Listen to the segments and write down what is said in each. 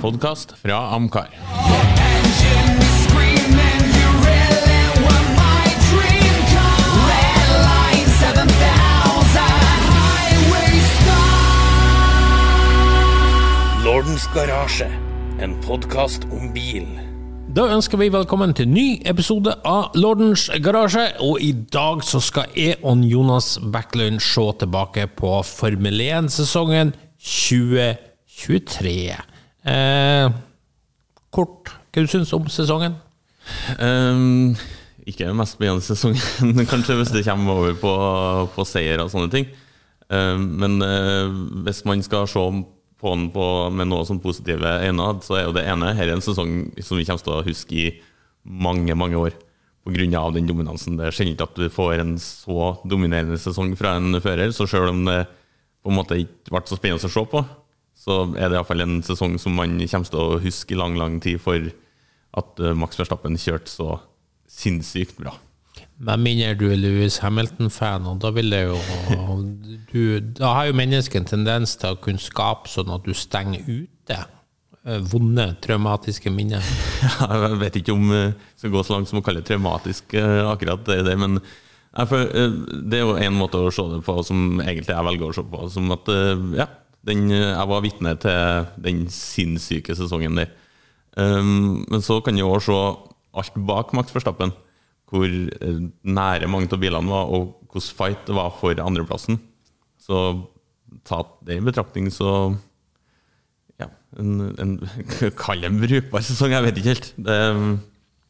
podkast fra Amcar. Engine is screaming, you really were my dream car. Red line 7000, highway star. Lordens garasje, en podkast om bil. Da ønsker vi velkommen til ny episode av Lordens garasje, og i dag så skal jeg og Jonas Backlund se tilbake på Formel 1-sesongen 2023. Eh, kort, hva du syns om sesongen? Um, ikke den mest spennende sesongen, kanskje, hvis det kommer over på, på seier og sånne ting. Um, men uh, hvis man skal se på den på, med noe sånn positive øyne, så er jo det ene her er en sesong som vi kommer til å huske i mange, mange år. På grunn av den dominansen. Det er sjelden at du får en så dominerende sesong fra en fører. Så selv om det på en måte ikke ble så spennende å se på, så er det iallfall en sesong som man kommer til å huske i lang, lang tid for at eh, Max Verstappen kjørte så sinnssykt bra. Med mindre du er Louis Hamilton-fan, og da vil det jo du, Da har jo mennesket en tendens til å kunne skape sånn at du stenger ute eh, vonde, traumatiske minner. Jeg vet ikke om det jeg skal gå så langt som å kalle det traumatisk, eh, akkurat det, det men eh, det er jo en måte å se det på som egentlig jeg velger å se på. Som at eh, ja, den, jeg var vitne til den sinnssyke sesongen der. Um, men så kan jeg òg se alt bak Max Verstappen. Hvor eh, nære mange av bilene var, og hvordan fight det var for andreplassen. Så ta det i betraktning, så ja, en, en, Kall det en brukbar sesong, jeg vet ikke helt. Det,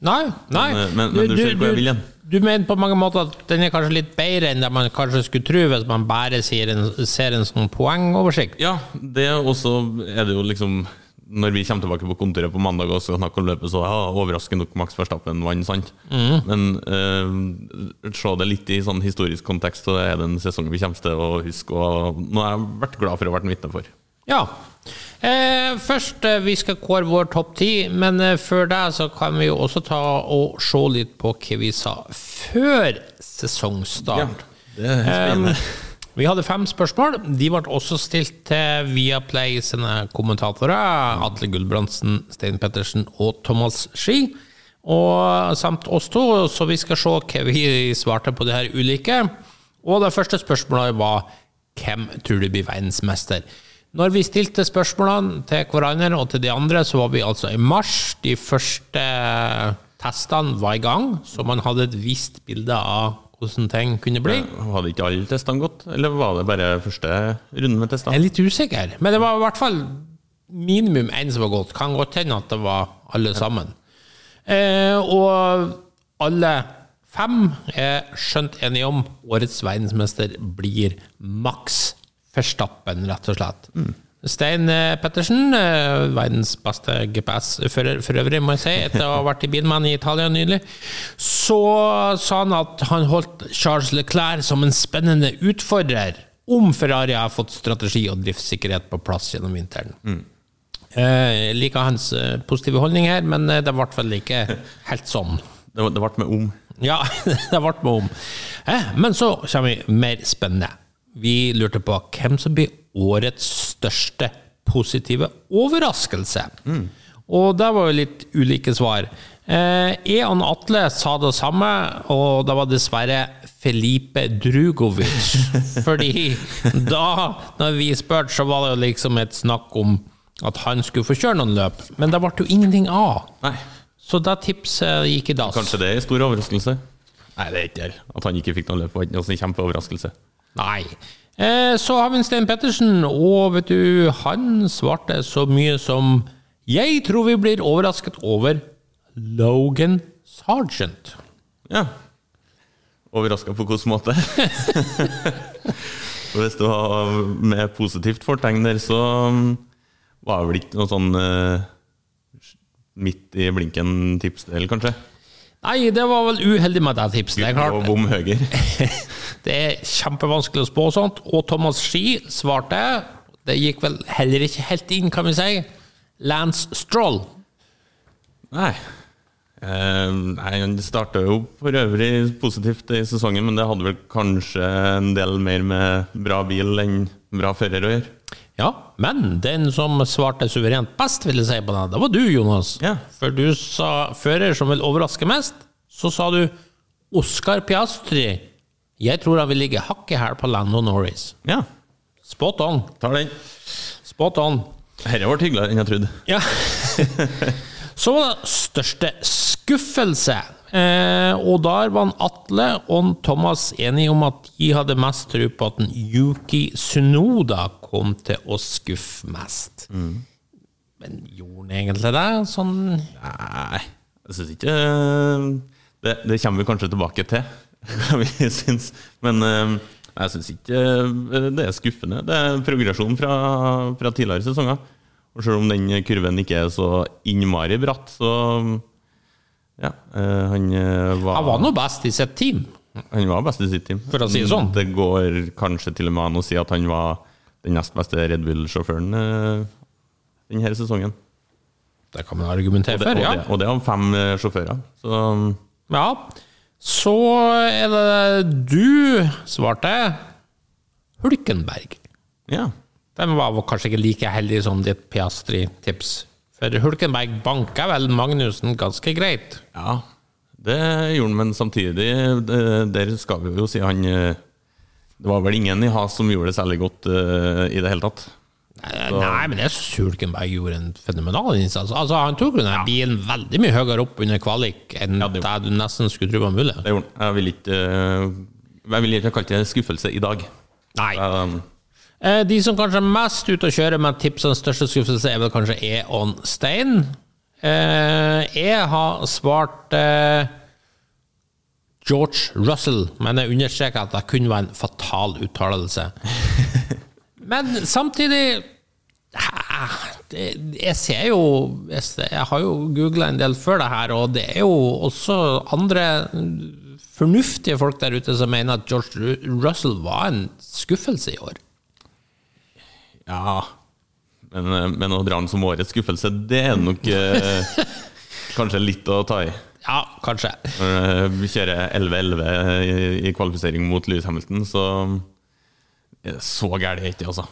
Nei, nei. Men, men, men du, ser hvor jeg vil igjen. Du mener på mange måter at den er kanskje litt bedre enn det man kanskje skulle tro hvis man bare ser en, ser en sånn poengoversikt? Ja, det også er det jo liksom Når vi kommer tilbake på kontoret på mandag og skal snakke om løpet, så ja, overraskende nok Max Verstappen vant, sant? Men eh, se det litt i sånn historisk kontekst, så er det en sesong vi kommer til å huske. Og nå har jeg vært glad for å ha vært vitne for. Ja. Eh, først, eh, vi skal kåre vår topp ti, men eh, før det så kan vi jo også ta og se litt på hva vi sa før sesongstart. Ja, det er spennende. Vi hadde fem spørsmål. De ble også stilt til Viaplay sine kommentatorer. Atle Gulbrandsen, Stein Pettersen og Thomas Ski. Og samt oss to, så vi skal se hva vi svarte på de her ulike. Og det første spørsmålet var hvem tror du blir verdensmester? Når vi stilte spørsmålene til hverandre og til de andre, så var vi altså i mars. De første testene var i gang, så man hadde et visst bilde av hvordan ting kunne bli. Hadde ikke alle testene gått, eller var det bare første runde med testene? Jeg er litt usikker, men det var i hvert fall minimum én som var gått. Kan godt hende at det var alle sammen. Eh, og alle fem er skjønt enige om årets verdensmester blir Max Verstappen, rett og slett. Stein eh, Pettersen, eh, verdens beste GPS-fører for øvrig, må jeg si, etter å ha vært i bilmann i Italia nylig, så sa han at han holdt Charles Leclerc som en spennende utfordrer om Ferrari har fått strategi og driftssikkerhet på plass gjennom vinteren. Eh, Jeg liker hans positive holdning her, men det ble vel ikke helt sånn. Det, ble med om. Ja, det ble med om. Eh, Men så kommer vi mer spennende. Vi lurte på hvem som blir årets største positive overraskelse. Og der var jo litt ulike svar. Eh, Eon Atle sa det samme, og det var dessverre Felipe Drugovic. Fordi da når vi spurte, så var det jo liksom et snakk om at han skulle få kjøre noen løp, men det ble jo ingenting av. Nei, Så da tipset gikk i dass. kanskje det er en stor overraskelse? Nei, det er ikke det. At han ikke fikk noen løp, var ikke noen kjempeoverraskelse. Nei. Eh, så har vi Stein Pettersen, og vet du, han svarte så mye som Jeg tror vi blir overrasket over Logan Sargent. Ja. Overraska på hvilken måte? Hvis du har med positivt fortegn der, så um, var det vel ikke noe sånn uh, midt i blinken-tips del, kanskje? Nei, det var vel uheldig med det tipset. Det er Og klart, bom høyre. det er kjempevanskelig å spå sånt. Og Thomas Ski svarte Det gikk vel heller ikke helt inn, kan vi si. Lance Stroll. Nei. Eh, nei, Han starta jo for øvrig positivt i sesongen, men det hadde vel kanskje en del mer med bra bil enn bra fører å gjøre. Ja, men den som svarte suverent best, vil jeg si på det, det var du, Jonas. Ja. For du sa fører som vil overraske mest. Så sa du Oscar Piastri. Jeg tror han vil ligge hakket her på Lando Norris. Ja, Spot on. tar den. Spot on. Dette ble hyggeligere enn jeg trodde. Ja. Så var det største skuffelse. Eh, og der var han Atle og Thomas enige om at de hadde mest tro på at en Yuki Sunoda kom til å skuffe mest. Men gjorde han egentlig det? Sånn Nei, jeg syns ikke det, det kommer vi kanskje tilbake til, vi syns. Men eh, jeg syns ikke eh, det er skuffende. Det er progresjon fra, fra tidligere sesonger. Og selv om den kurven ikke er så innmari bratt, så ja, eh, han eh, var, Han var nå best i sitt team. han var best i sitt team. For å si det sånn. Det går kanskje til og med an å si at han var den nest beste Red Bull-sjåføren denne sesongen. Det kan man argumentere for, og, ja. det, og det om fem sjåfører. Så ja. Så er det du svarte Hulkenberg. ja. Den var kanskje ikke like heldig som ditt Piastri-tips. For Hulkenberg banka vel Magnussen ganske greit. Ja, det gjorde han, men samtidig, det, der skal vi jo si han eh, Det var vel ingen i Has som gjorde det særlig godt eh, i det hele tatt. Eh, Nei, men jeg syns Hulkenberg gjorde en fenomenal innsats. Altså, Han tok jo den bilen veldig mye høyere opp under kvalik enn Ja, det du nesten skulle tro var mulig. Det gjorde han. Jeg vil ikke kalt Jeg vil ikke kalle det skuffelse i dag. Nei. Um, Eh, De som kanskje er mest ute å kjøre med tipsens største skuffelse, er vel kanskje Eon Stein. Eh, Jeg har svart eh, George Russell, men jeg understreker at det kun var en fatal uttalelse. Men samtidig ah, det, Jeg ser jo Jeg, ser, jeg har jo googla en del før det her, og det er jo også andre fornuftige folk der ute som mener at George Russell var en skuffelse i år. ja men, eh, men å dra den som årets skuffelse, det er nok eh, kanskje litt å ta i. Ja, kanskje. Når eh, vi kjører 11-11 i, i kvalifisering mot Louis Hamilton, så så gæren er det ikke, altså.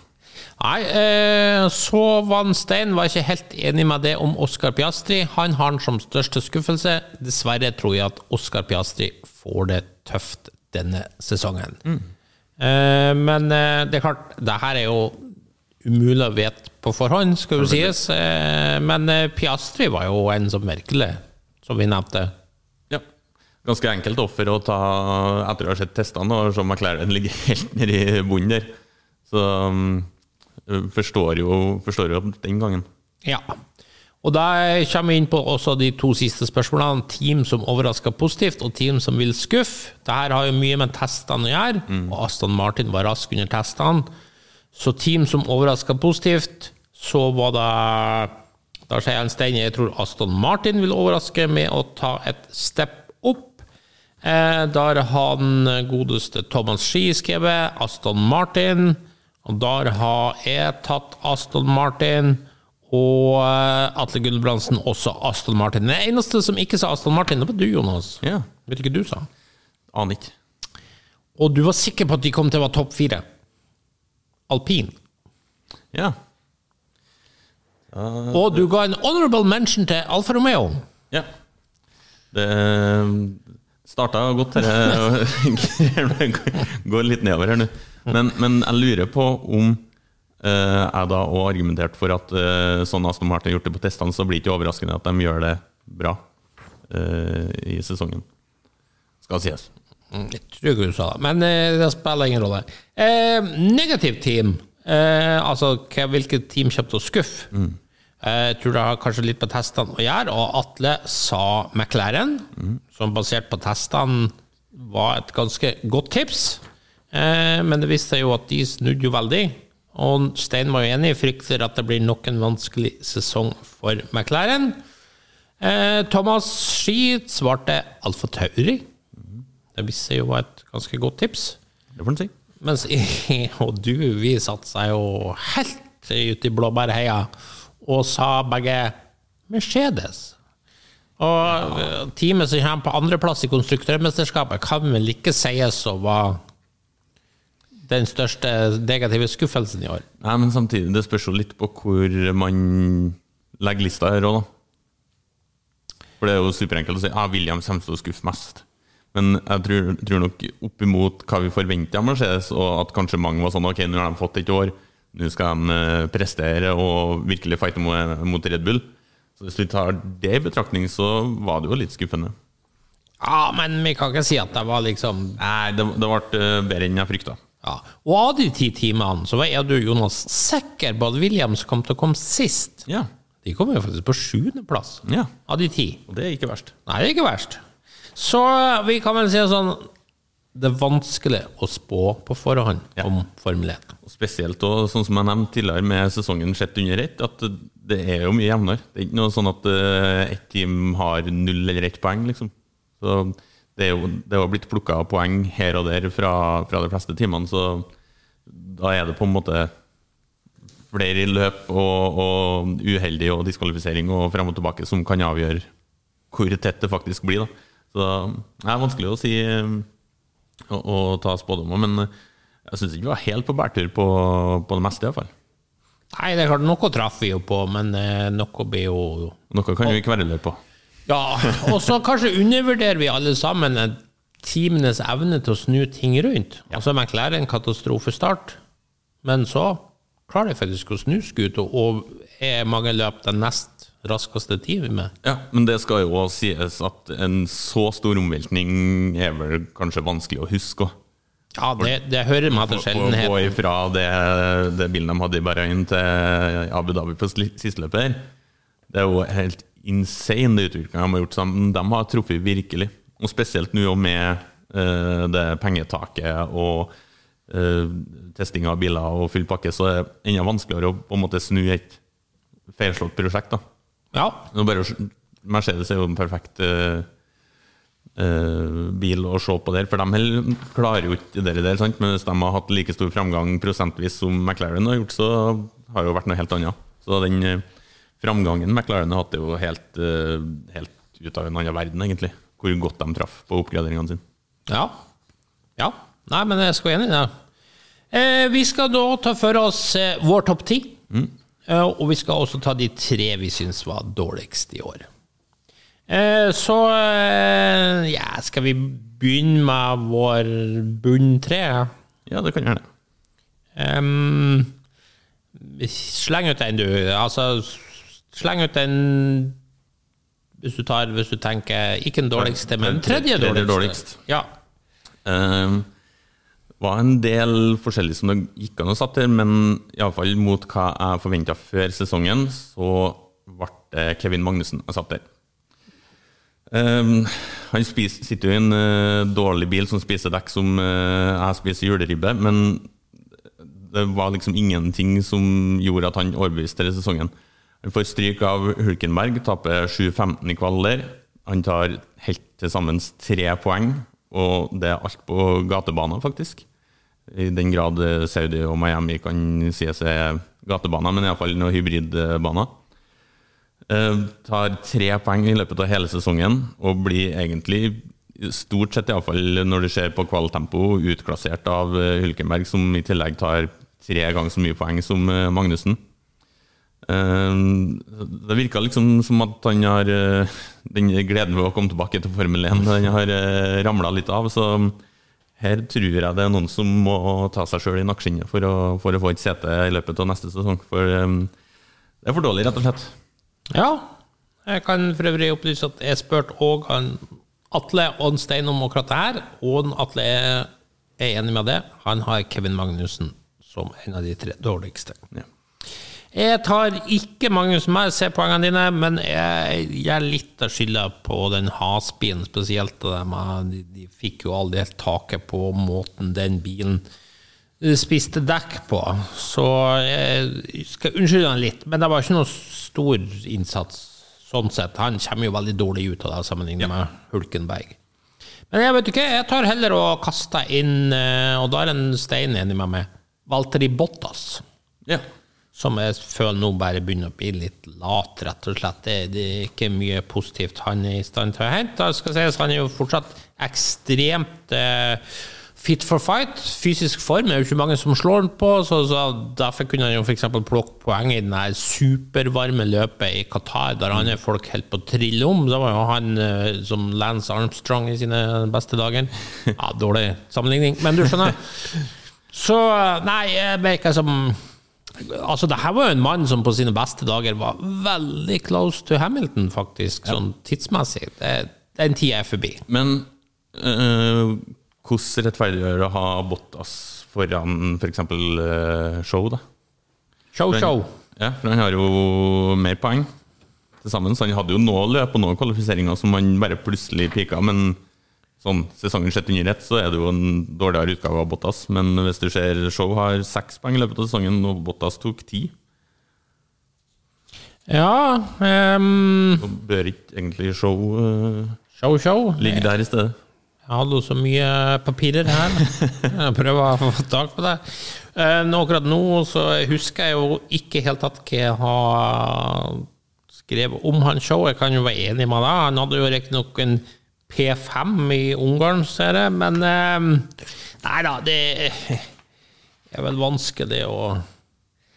Nei, eh, så Van Stein var ikke helt enig med det om Oscar Piastri. Han har den som største skuffelse. Dessverre tror jeg at Oscar Piastri får det tøft denne sesongen. Eh, men eh, det er klart, det her er jo umulig å vite på forhånd, skal jo sies. Eh, men eh, Piastri var jo en som virkelig, som vi nevnte. Ganske enkelt offer å ta etter å ha sett testene, og så McLaren ligger helt nede i bunnen der. Så um, forstår jo, forstår jo den gangen. Ja. Og da kommer vi inn på også de to siste spørsmålene. Team som overrasker positivt, og team som vil skuffe. Dette har jo mye med testene å gjøre, og Aston Martin var rask under testene. Så team som overrasker positivt, så var det Da sier jeg en stein jeg tror Aston Martin vil overraske med å ta et step der har den godeste Thomas Ski skrevet Aston Martin. Og der har jeg tatt Aston Martin. Og eh, Atle Gulbrandsen også Aston Martin. Den eneste som ikke sa Aston Martin, det var du, Jonas. Ja. Vet ikke du sa. Aner ikke. Og du var sikker på at de kom til å være topp fire. Alpin. Ja. Og du ga en honorable mention til Alfa Romeo. ja. Det starta godt, dette. Går litt nedover her nå. Men, men jeg lurer på om Uh, jeg da òg argumenterte for at uh, sånn Aston Martin har gjort det på testene, så blir det ikke overraskende at de gjør det bra uh, i sesongen. Skal sies. Jeg tror ikke du sa det, men eh, det spiller ingen rolle. Eh, negativt team. Eh, altså hvilket team kommer til å skuffe. Eh, Jeg tror det har kanskje litt på testene å gjøre, og Atle sa McLaren, som basert på testene var et ganske godt tips. Eh, men det viste seg jo at de snudde jo veldig. Og Stein var jo enig, frykter at det blir nok en vanskelig sesong for McLaren. Eh, Thomas Ski svarte Alfa Tauri. Det viste seg jo var et ganske godt tips. Det får en si. Mens jeg og du, vi satsa jo helt ute i blåbærheia og sa begge Mercedes. Og ja. teamet som kommer på andreplass i konstruktørmesterskapet, kan vel ikke sies å være den største negative skuffelsen i år. Nei, men samtidig, det spørs jo litt på hvor man legger lista her òg, da. For det er jo superenkelt å si ah, William kommer til å skuffe mest. Men jeg tror, tror nok oppimot hva vi forventer av Mercedes, og at kanskje mange var sånn Ok, nå har de fått et år, nå skal de eh, prestere og virkelig fighte mot, Red Bull. Så hvis vi tar det i betraktning, så var det jo litt skuffende. Ja, men vi kan ikke si at det var liksom Nei, det, det ble eh, bedre enn jeg frykta. ja. Og av de ti timene så var jeg og Jonas sikker på at Williams kom til å komme sist. Ja. De kom jo faktisk på sjuendeplass ja. av de ti. Og det er ikke verst. Nei, det er ikke verst. Så vi kan vel si sånn Det er vanskelig å spå på forhånd Ja. om Formel 1. Og spesielt og, sånn som jeg nevnte tidligere med sesongen sett under ett, at det er jo mye jevnere. Det er ikke noe sånn at uh, ett team har null eller ett poeng, liksom. Så det er jo, det er jo blitt plukka poeng her og der fra, fra de fleste teamene, så da er det på en måte flere i løp og, og uheldig og diskvalifisering og frem og tilbake som kan avgjøre hvor tett det faktisk blir. da. Så det er vanskelig å si eh, å, å ta spådommer, men eh, jeg syns ikke vi var helt på bærtur på, på det meste, iallfall. Nei, det er klart, noe traff vi jo på, men eh, noe blir jo Noe kan vi kverulere på. Ja, og så kanskje undervurderer vi alle sammen eh, teamenes evne til å snu ting rundt. Altså en katastrofestart, men så klarer de faktisk å snu skuta, og er mange løp den nest raskeste med. Ja, Men det skal jo også sies at en så stor omveltning er vel kanskje vanskelig å huske. òg. Ja, det, det hører med til Å gå ifra det, det bilen de hadde i Bahrain til Abu Dhabi på sisteløpet her, det er jo helt insane det utviklinga de har gjort. sammen. De har truffet virkelig. Og spesielt nå med uh, det pengetaket og uh, testing av biler og full pakke, så er det enda vanskeligere å på en måte snu et feilslått prosjekt. da. Ja, bare, Mercedes er jo en perfekt uh, eh, bil å se på der, for de klarer jo ikke det der. Sant? Men hvis de har hatt like stor framgang prosentvis som McLaren har gjort, så har det jo vært noe helt annet. Så den uh, framgangen McLaren har hatt, er jo helt, eh, helt ut av en annen verden, egentlig. Hvor godt de traff på oppgraderingene sine. Ja. ja. Nei, men jeg skal være enig i det. Vi skal da ta for oss vår topp ti. Eh, og vi skal også ta de tre vi syns var dårligst i år. Eh, så eh, ja, skal vi begynne med vår bunn tre? Ja, det kan gjerne. Um, sleng ut den, du. Altså, sleng ut den hvis du, tar, hvis du tenker Ikke den dårligste, men den tredje dårligste. dårligst. Ja. Eh, var en del forskjellig som det gikk an å satt her, men iallfall mot hva jeg forventa før sesongen, så ble det Kevin Magnussen jeg satt der. Um, han spis, sitter jo i en uh, dårlig bil som spiser dekk som uh, jeg spiser juleribbe, men det var liksom ingenting som gjorde at han overbeviste denne sesongen. Han får stryk av Hulkenberg, taper 7-15 i kvaler. Han tar helt til sammen tre poeng, og det er alt på gatebaner, faktisk. I den grad eh, Saudi og Miami kan sies er gatebaner, men iallfall noen hybridbaner. Eh, tar tre poeng i løpet av hele sesongen og blir egentlig, stort sett iallfall når du ser på kvaltempo, utklassert av eh, Hulkenberg, som i tillegg tar tre ganger så mye poeng som eh, Magnussen. Eh, Det virka liksom som at han har eh, den gleden ved å komme tilbake til Formel 1 Den har ramla litt av. Så her tror jeg det er noen som må ta seg sjøl i nakkeskinnet for, for å få et sete i løpet av neste sesong. For eh, det er for dårlig, rett og slett. ja. Jeg kan for øvrig opplyse at jeg spurte òg Atle og om akkurat det her, og Atle er enig med det. Han har Kevin Magnussen som en av de tre dårligste. Ja. Jeg tar ikke Magnus med, ser poengene dine, men jeg er litt av skylda på den hasbilen spesielt. De, de fikk jo aldri helt taket på måten den bilen eh, spiste dekk på. Så jeg skal unnskylde han litt, men det var ikke noe stor innsats sånn sett. Han kommer jo veldig dårlig ut av det sammenlignet med Hulkenberg. Men jeg vet ikke, jeg tar heller og kaster inn, eh, og da er en Stein enig med meg, Valtteri Bottas Ja. Som jeg føler nå bare begynner å bli litt lat, rett og slett. Det, det er ikke mye positivt han er i stand til å hente. Det skal sies, han er jo fortsatt ekstremt eh, fit for fight. Fysisk form er jo ikke mange som slår på, så, så derfor kunne han jo f.eks. plukke poeng i det supervarme løpet i Qatar, der han er folk helt på å trille om. Da var jo han eh, som Lance Armstrong i sine beste dager. Ja, dårlig sammenligning, men du skjønner. Så nei, jeg ble ikke som Altså, det her var jo en mann som på sine beste dager var veldig close to Hamilton, faktisk, sånn tidsmessig. Det, den tida er forbi. Men eh, hvordan rettferdiggjør det å ha Bottas foran f.eks. Uh, Show, da? Show, show. Ja, for han har jo mer poeng til sammen, så han hadde jo noe løp og noen kvalifiseringer som han bare plutselig pika, men sånn sesongen sett under ett, så er det jo en dårligere utgave av Bottas. Men hvis du ser Show har seks poeng i løpet av sesongen, og Bottas tok ti, Ja um, så bør ikke egentlig Show uh, Show, show. ligge der i stedet. Jeg hadde jo så mye papirer her. Jeg prøver å få tak på det. Eh, nå, akkurat nå så husker jeg jo ikke helt tatt hva jeg har skrevet om han show. Jeg kan jo være enig med deg. Han hadde jo riktignok en P5 i Ungarn, ser jeg, men eh, Nei da, det er vel vanskelig å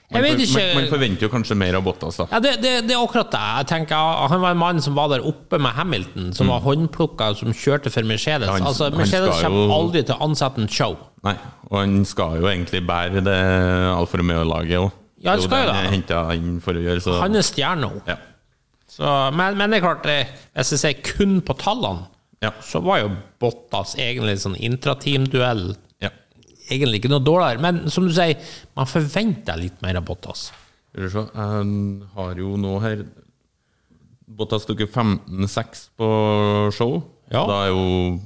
Jeg Man, man, man forventer jo kanskje mer av Bottas, da. ja, det, det, det er akkurat det. Jeg tenker, Han var en mann som var der oppe med Hamilton, som var håndplukka, som kjørte for Mercedes. Han- altså, Mercedes kommer jo- aldri til å ansette en show. Nei, og han skal jo egentlig bære det Alfa Romeo-laget òg. Ja, han skal jo det. Han er stjerna. ja. Så, men, men det er klart, hvis jeg ser kun på tallene, Ja. så var jo Bottas egentlig sånn intrateam-duell. ja. Egentlig ikke noe dårligere, men som du sier, man forventer litt mer av Bottas. Skal du se, jeg har jo nå her Bottas tok jo 15-6 på show. Ja. Da er jo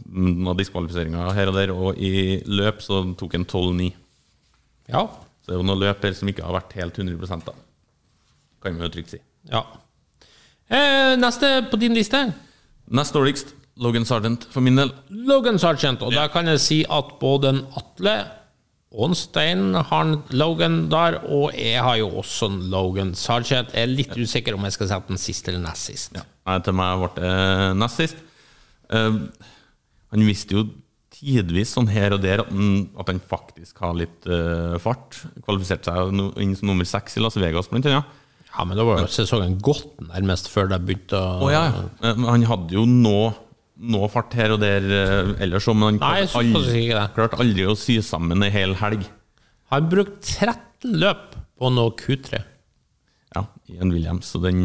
noen diskvalifiseringer her og der, og i løp så tok han 12-9. Ja. Så det er jo noen løp der som ikke har vært helt 100 da. Kan vi jo trygt si. ja. Eh, neste på din liste? Nest dårligst, Logan Sargent for min del. Logan Sargent, og da kan jeg si at både en Atle og en Stein har en Logan der, og jeg har jo også en Logan Sargent. Jeg er litt usikker om jeg skal sette den sist eller nest sist. Nei, til meg ble det nest sist. Eh, han visste jo tidvis sånn her og der at han, at han faktisk har litt eh, fart. Kvalifiserte seg no- inn som nummer seks i Las Vegas, blant annet. Ja, men da var jo sesongen gått nærmest før det begynte å Å ja, ja. Eh, Han hadde jo nå nå fart her og der eh, ellers òg, men han Nei, klarte aldri, ikke klarte aldri å sy sammen ei hel helg. Han brukte 13 løp på noe Q3. Ja, i en Williams, så den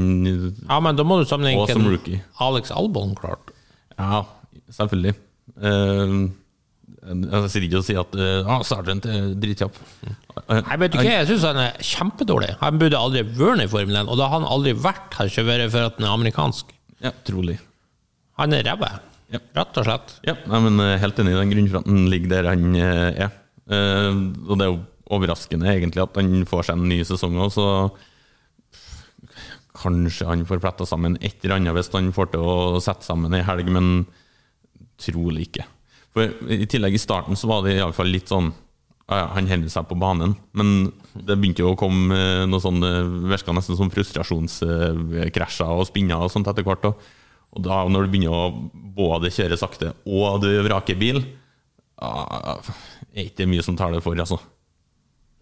Ja, men da må du sammenligne Og hva. Alex Albon klarte. Ja, selvfølgelig. Uh, jeg sitter ikke å si at uh, Sergeant er dritkjapp. Nei, vet ikke, jeg syns han er kjempedårlig. Han burde aldri vært i Formel 1, og da har han aldri vært her, vært for at han er amerikansk. Ja, trolig. Han er ræva, Ja. rett og slett. Ja, men eh, helt enig den han ligger der han eh, er. Eh, og det er jo overraskende egentlig at han får seg en ny sesong òg, så kanskje han får fletta sammen et eller annet hvis han får til å sette sammen ei helg, men trolig ikke. For I tillegg i starten så var det iallfall litt sånn ja, ja, Han holder seg på banen, men det begynte jo å komme noe sånn det Virka nesten som frustrasjonskrasjer og spinner og sånt etter hvert. Og, og da når du begynner å både kjøre sakte og du vraker bil, ja, er ikke mye som tar det for, altså.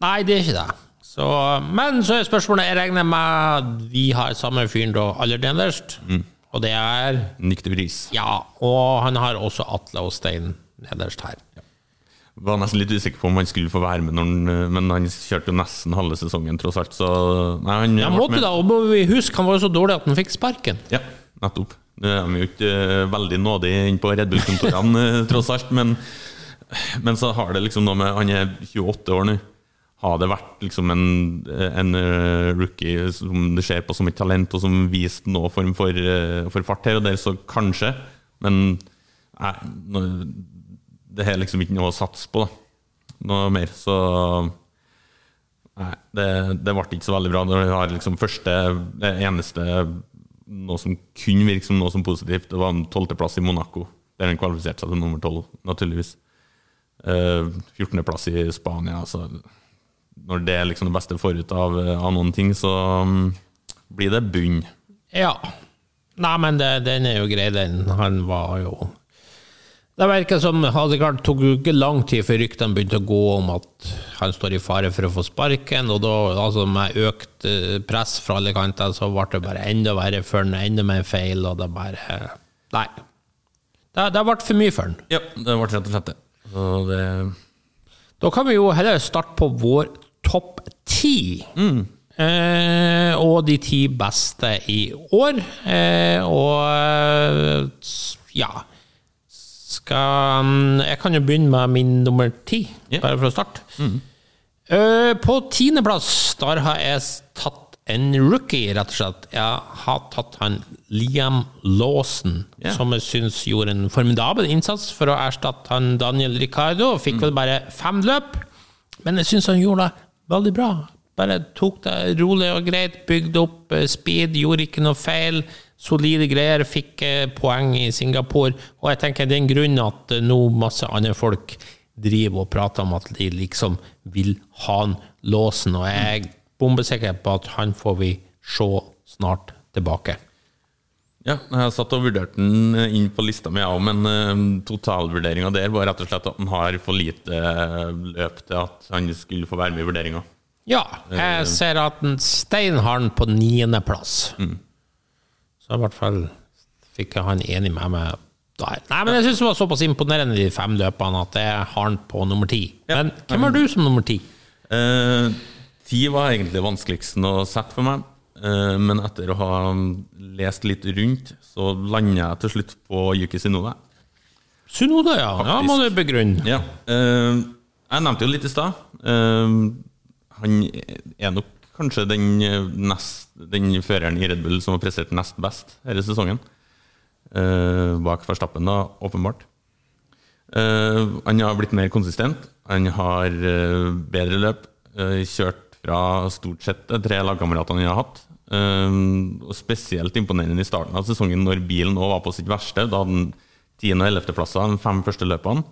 Nei, det er ikke det. Så, men så er spørsmålet Jeg regner med vi har samme fyren da aller nederst. Og det er Nick de Vries. Ja, og han har også Atle og Stein nederst her. Var nesten litt usikker på om han skulle få være med, han, men han kjørte jo nesten halve sesongen, tross alt. Så nei, han Ja, måtte da, og må vi huske, han var jo så dårlig at han fikk sparken. Ja, nettopp. Nå er de jo ikke eh, veldig nådige inne på Red Bull-kontorene, eh, tross alt. Men, men så har det liksom noe med Han er 28 år nå. Har det vært liksom en, en eh, rookie som det ser på som et talent, og som viste noe form for, for fart her og der, så kanskje. Men nei, det er liksom ikke noe å satse på, da. Noe mer. Så Nei, det, det ble ikke så veldig bra. Når du har liksom første Det eneste noe som kunne virke som noe som positivt, det var en tolvteplass i Monaco, der han kvalifiserte seg til nummer tolv, naturligvis. Fjortendeplass 14.-plass i Spania. Så når det er liksom det beste forut av, av noen ting, så mm, blir det bunn. Ja. Nei, men det, den er jo grei, den. Han var jo Det virker som klart tok ikke lang tid før ryktene begynte å gå om at han står i fare for å få sparken, og da, altså med økt eh, press fra alle kanter, så ble det bare enda verre for han, enda mer feil, og det bare Nei. Det, det ble for mye for han. Ja, det ble rett og slett det. Det Da kan vi jo heller starte på vår topp ti. Eh, og de ti beste i år. Eh, og eh, ja Skal mm, Jeg kan jo begynne med min nummer ti, Ja. bare for å starte. Eh, på tiendeplass, der har jeg tatt en rookie, rett og slett. Jeg har tatt han Liam Lawson, yeah. som jeg syns gjorde en formidabel innsats for å erstatte han Daniel Ricardo. Fikk vel bare fem løp, men jeg syns han gjorde det veldig bra. Bare tok det rolig og greit, bygde opp eh, speed, gjorde ikke noe feil. Solide greier, fikk eh, poeng i Singapore. Og jeg tenker det er en grunn at eh, nå masse andre folk driver og prater om at de liksom vil ha han låsen, og jeg er bombesikker på at han får vi se snart tilbake. Ja, jeg satt og vurderte den inn på lista mi, òg, men uh, totalvurderinga der var rett og slett at han har for lite løp til at han skulle få være med i vurderinga. Ja, jeg ser at en Stein har den på niendeplass. Så i hvert fall fikk jeg han enig med meg der. Nei, men jeg syns det var såpass imponerende, de fem løpene, at jeg har han på nummer ti. Ja. Men hvem har du som nummer ti? Eh, ti var egentlig vanskeligsten å sette for meg, eh, men etter å ha lest litt rundt, så lander jeg til slutt på Yuki Sinoda. Sunoda, ja. Ja, må du begrunne. Ja, eh, jeg nevnte jo litt i stad. Han er nok kanskje den, eh, nest, den føreren i Red Bull som har prestert nest best denne sesongen. Eh, bak Verstappen, da, åpenbart. Eh, han har blitt mer konsistent. Han har eh, bedre løp. eh, kjørt fra stort sett de tre lagkameratene han har hatt. Eh, og spesielt imponerende i starten av sesongen, når bilen òg var på sitt verste. Da hadde han 10. og 11. plasser de fem første løpene.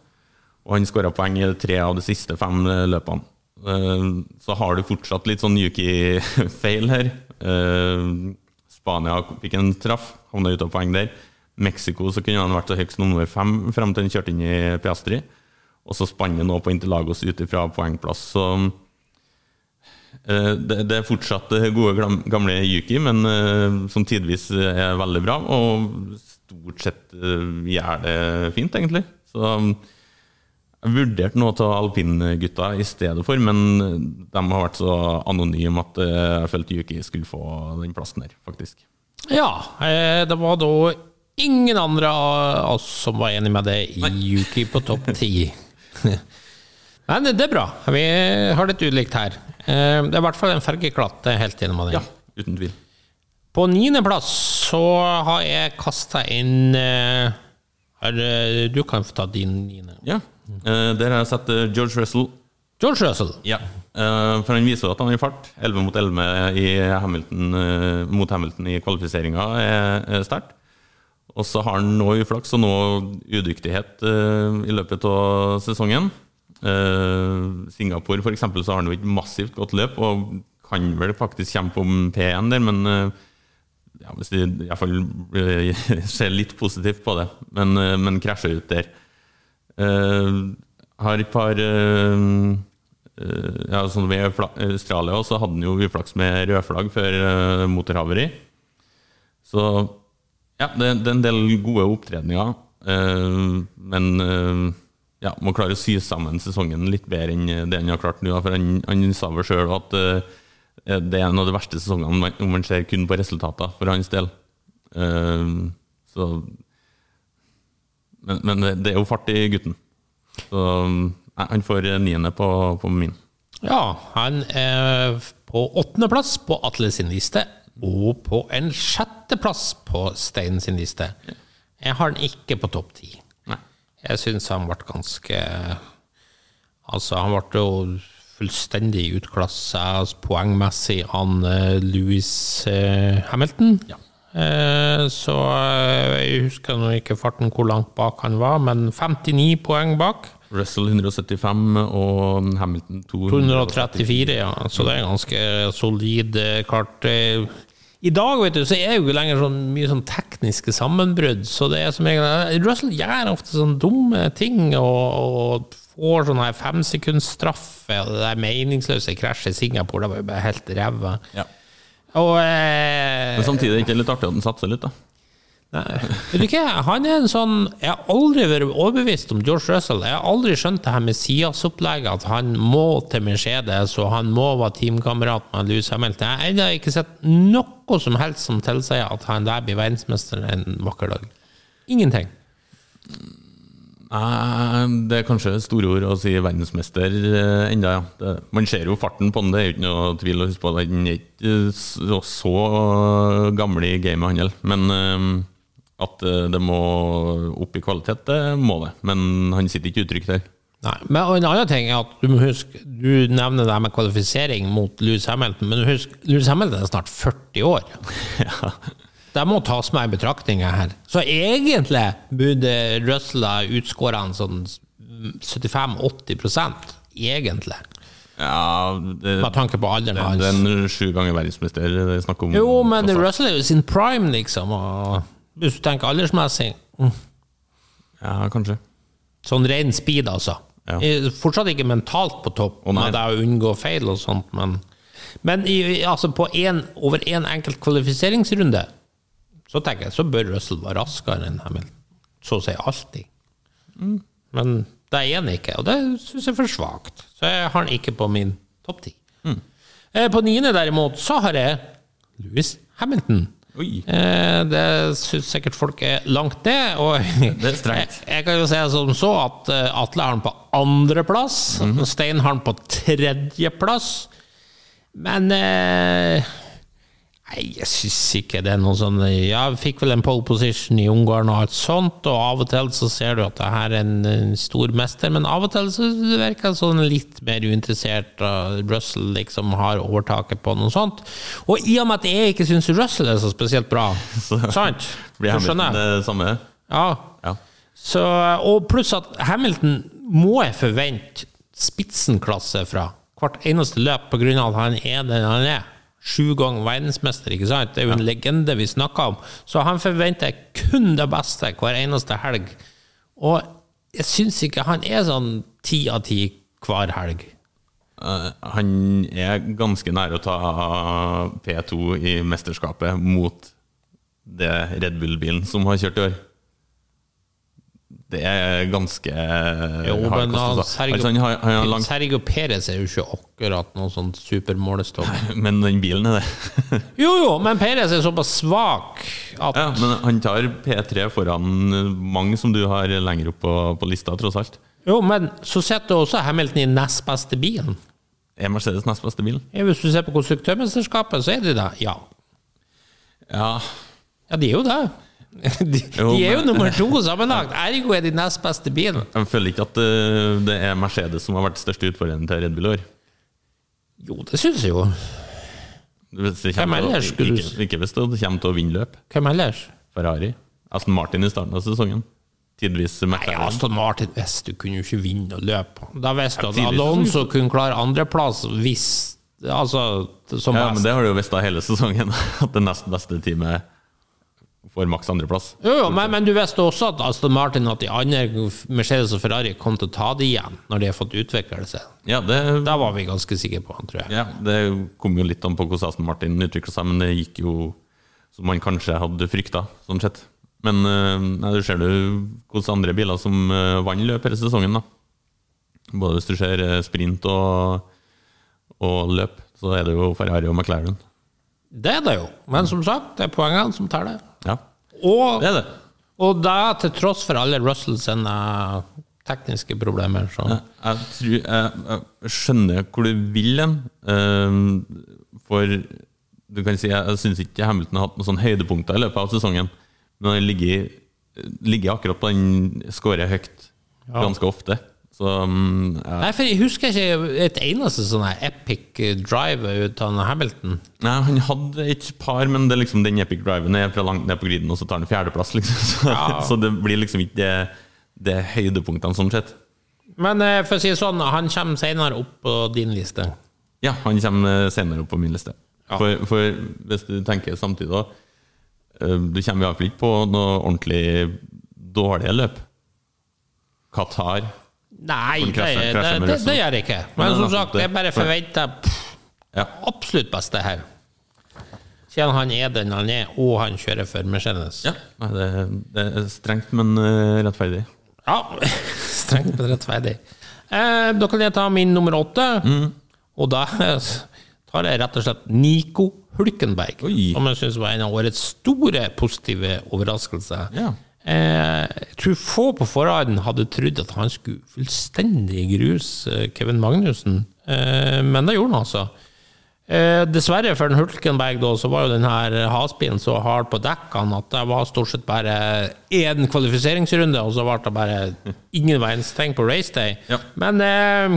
Og han skåra poeng i tre av de siste fem løpene. Eh, Så har du fortsatt litt sånn Yuki-feil her. Eh, Spania fikk en traff, havna ute av poeng der. Mexico så kunne han vært så høyest nummer fem frem til han kjørte inn i Piastri. Og så spann nå på Interlagos ut ifra poengplass. Så eh, det, det er fortsatt gode, gamle Yuki, men som tidvis er veldig bra. Og stort sett gjør det fint, egentlig. Så jeg vurderte noe av alpingutta i stedet for, men de har vært så anonyme at eh, jeg følte Yuki skulle få den plassen der, faktisk. Ja, eh, det var da ingen andre av oss som var enig med det i Yuki på topp ti. Men det er bra. Vi har litt ulikt her. Eh, Det er i hvert fall en fergeklatt er helt enig med deg. Ja, uten tvil. På niendeplass så har jeg kasta inn her, Du kan få ta din niende. Ja, eh, Der har jeg sett eh, George Russell. George Russell. Ja, Uh, For han viser at han er i fart. 11 mot 11 i Hamilton, mot Hamilton i kvalifiseringa er, er sterkt. Og så har han nå uflaks og nå udyktighet i løpet av sesongen. Singapore for eksempel, så har han jo et massivt godt løp og kan vel faktisk kjempe om P1 der, men ja, hvis de iallfall ser litt positivt på det, men, men krasjer ut der. Eh, har et par eh, eh, ja, sånn Ved Australia også hadde han jo uflaks med rødflagg før uh, motorhaveri. Så ja, det, det er en del gode opptredninger, Uh, men uh, ja, må klare å sy sammen sesongen litt bedre enn det han har klart nå. For han, han sa vel sjøl at uh, det er en av de verste sesongene om man ser kun på resultater for hans del. Så men, men det- er jo fart i gutten. Så nei, han får niende på, på min. Ja, han er på åttendeplass på Atle sin liste, og på en sjetteplass på Stein sin liste. Jeg har den ikke på topp ti. Jeg syns han ble ganske Altså, han ble jo fullstendig utklassa poengmessig av eh, Louis eh, Hamilton. Ja. Eh, Så eh, jeg husker nå ikke farten hvor langt bak han var, men 59 poeng bak. Russell 175 og Hamilton 234. 234, ja. Så det er ganske solid. kart. Eh, I dag vet du, så er jo ikke lenger sånn mye sånn tekniske sammenbrudd. Så det er som regel Russell gjør ofte sånne dumme ting og, og får sånn her femsekundsstraffe, og det der meningsløse krasjet i Singapore, det var jo bare helt ræva. Ja. Og eh, Men samtidig er det ikke litt artig at den satser litt, da. Nei, vet du ikke, han er en sånn Jeg har aldri vært overbevist om George Russell. Jeg har aldri skjønt det her med Sias-opplegget, at han må til Mercedes, og han må være teamkamerat med Louis Hamilton. Jeg har ennå ikke sett noe som helst som tilsier at han der blir verdensmester en vakker dag. Ingenting. Nei, Det er kanskje store ord å si verdensmester eh, enda, ja. Det, man ser jo farten på den, det er jo ikke noe tvil å huske på. Den er ikke så, så gammel i gamet, han. Men eh, at eh, det må opp i kvalitet, det må det. Men han sitter ikke uttrykt der. Nei, men En annen ting er at du må huske Du nevner det med kvalifisering mot Louis Hamilton, men husk, Louis Hamilton er snart 40 år. ja. Det må tas med i betraktninga her. Så egentlig burde Russell ha utskåret han sånn 75-80% egentlig. ja det, Med tanke på alderen hans. det er en sju ganger verdensmester det er snakk om. Jo, men. Russell er jo sin prime, liksom. Og hvis du tenker aldersmessig mm, Ja, kanskje. Sånn ren speed, altså. Ja. Fortsatt ikke mentalt på topp, oh, med det å unngå feil og sånt, men, men i, altså på en, over én en enkelt kvalifiseringsrunde så tenker jeg så bør Russell være raskere enn Hamilton. Så å si alltid. Mm. Men det er han ikke, og det syns jeg er for svakt. Så jeg har han ikke på min topp ti. Mm. Eh, På niende, derimot, så har jeg Louis Hamilton. Eh, Det syns sikkert folk er langt ned. Og Det er strengt. Jeg, jeg kan jo si som så at uh, Atle har den på andreplass. Mhm. Stein har den på tredjeplass. Men eh, Nei, jeg syns ikke det er noe sånn Ja, jeg fikk vel en pole position i Ungarn og alt sånt, og av og til så ser du at det her er en, en stor mester, men av og til så virker det sånn litt mer uinteressert, og Russell liksom har overtaket på noe sånt. Og i og med at jeg ikke syns Russell er så spesielt bra, sant? Blir Hamilton det samme? Ja. Ja. Så, og pluss at Hamilton må jeg forvente spitsenklasse fra hvert eneste løp, på grunn av at han er den han er. Sju ganger verdensmester, ikke sant? Det er jo en legende vi snakker om. Så han forventer kun det beste hver eneste helg. Og jeg syns ikke han er sånn ti av ti hver helg. Eh, han er ganske nær å ta P2 i mesterskapet mot det Red Bull-bilen som har kjørt i år. Det er ganske Jo, men kost, han, altså. Sergio, Altså, han har, han har langt, Sergio Perez er jo ikke akkurat noen sånn supermålestokk. Men den bilen er det. Jo, jo, men Perez er såpass svak at ja, men han tar P3 foran mange som du har lenger opp på, på lista, tross alt. Jo, men så sitter også Hamilton i nest beste bilen. Er Mercedes nest beste bilen? Ja, Hvis du ser på konstruktørmesterskapet, så er de det. Ja. Ja. ja, de er jo det. De, de er jo nummer to sammenlagt. Ergo er de nest beste bilen. Jeg føler ikke at eh, det er Mercedes som har vært største utfordreren til Red Bull i år. Jo, det syns jeg jo. Hvis Hvem å- ellers skulle ikke, ikke hvis det kommer til å vinne løp. Hvem ellers? Ferrari. Aston Martin i starten av sesongen. Tidvis Nei, McLaren. Aston Martin visste du kunne jo ikke vinne og løpe. Da visste du at Alonso kunne klare andreplass hvis Altså, som Ja, men det har du jo visst hele sesongen, at det nest beste teamet får maks andreplass. Jo, jo, men, men du visste også at Aston Martin at de andre, Mercedes og Ferrari, kom til å ta det igjen når de har fått utvikle seg. Ja, det, Da var vi ganske sikre på, tror jeg. ja, det kom jo litt an på hvordan Aston Martin utvikla seg, men det gikk jo som man kanskje hadde frykta, sånn sett. Men eh, nei, du ser du hvordan andre biler som uh, vant løp hele sesongen, da. Både hvis du ser eh, sprint og, og løp, så er det jo Ferrari og McLaren. Det er det jo. Men som sagt, det er poengene som teller. Ja, Og, det er det. og det til tross for alle Russell sine tekniske problemer. Så. Jeg, jeg, tror, jeg, jeg skjønner hvor du vil hen. ehm, for du kan si, jeg syns ikke Hamilton har hatt noen sånne høydepunkter i løpet av sesongen. Men han ligger, ligger akkurat på den skårer høyt ganske ofte. Så um, jeg, Nei, for jeg husker ikke et eneste sånn epic drive ut av Hamilton. nei, Han hadde et par, men det er liksom den epic driven er fra langt ned på griden, og så tar han fjerdeplass. Liksom. Så, så det blir liksom ikke det, det høydepunktene sånn sett. Men eh, for å si det sånn, han kommer senere opp på din liste. Ja, han kommer senere opp på min liste. For, for hvis du tenker samtidig, da eh, Du kommer iallfall ikke på noe ordentlig dårlige løp. Qatar Nei, det, krasjer- det, det, gjør jeg ikke. Men Men som sagt, det. jeg bare For- forventer pff, Ja. absolutt beste her. Siden han er den han er, og han kjører for Mercedes. ja. Det, det er strengt, men eh, rettferdig. Ja, strengt, men rettferdig. Eh, da kan jeg ta min nummer åtte. Mm. Og da tar jeg rett og slett Nico Hulkenberg, Oi. som jeg syns var en av årets store positive overraskelser. Ja. Eh, jeg tror få på forhånd hadde trodd at han skulle fullstendig gruse eh, Kevin Magnussen, eh, men det gjorde han altså. Dessverre for den Hulkenberg da, så var jo den her hasbilen så hard på dekkene at det var stort sett bare én kvalifiseringsrunde, og så ble det bare ingen verdens ting på raceday. Ja. Men eh,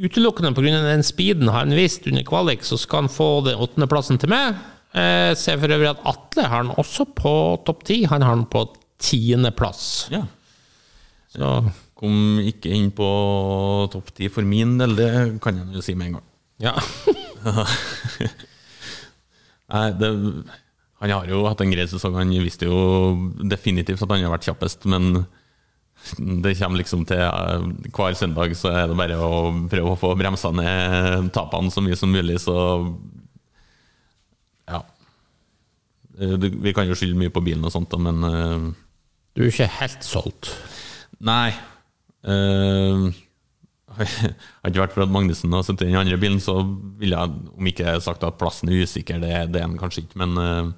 utelukkende pga. den speeden han viste under kvalik, så skal han få den åttendeplassen til meg. Eh, ser for øvrig at Atle har han også på topp ti. Han har han på tiendeplass. ja. Så Kom ikke inn på topp ti for min del, det kan jeg jo si med en gang. ja. Nei, det, han har jo hatt en grei sesong. Han visste jo definitivt at han har vært kjappest, men det kommer liksom til eh, hver søndag så er det bare å prøve å få bremsa ned tapene så mye som mulig, så ja. Eh, Vi kan jo skylde mye på bilen og sånt, men eh, Du er ikke helt solgt. Nei. Uh, hadde det vært for at Magnussen har sittet i den andre bilen, så ville jeg, om ikke sagt at plassen er usikker, det, det er den kanskje ikke, men uh,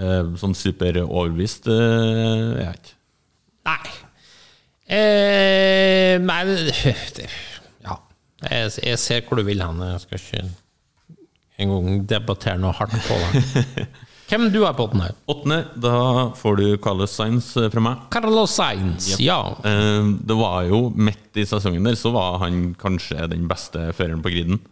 uh, sånn super overbevist eh, er jeg ikke. Nei. Eh, nei Ja. Jeg, jeg ser hvor du vil hen. Jeg skal ikke engang debattere noe hardt på det. Hvem du har på åttende? Åttende, da får du Carlos Sainz eh, fra meg. Carlos Sainz. Ja. Eh, det var jo midt i sesongen der, så var han kanskje den beste føreren på griden.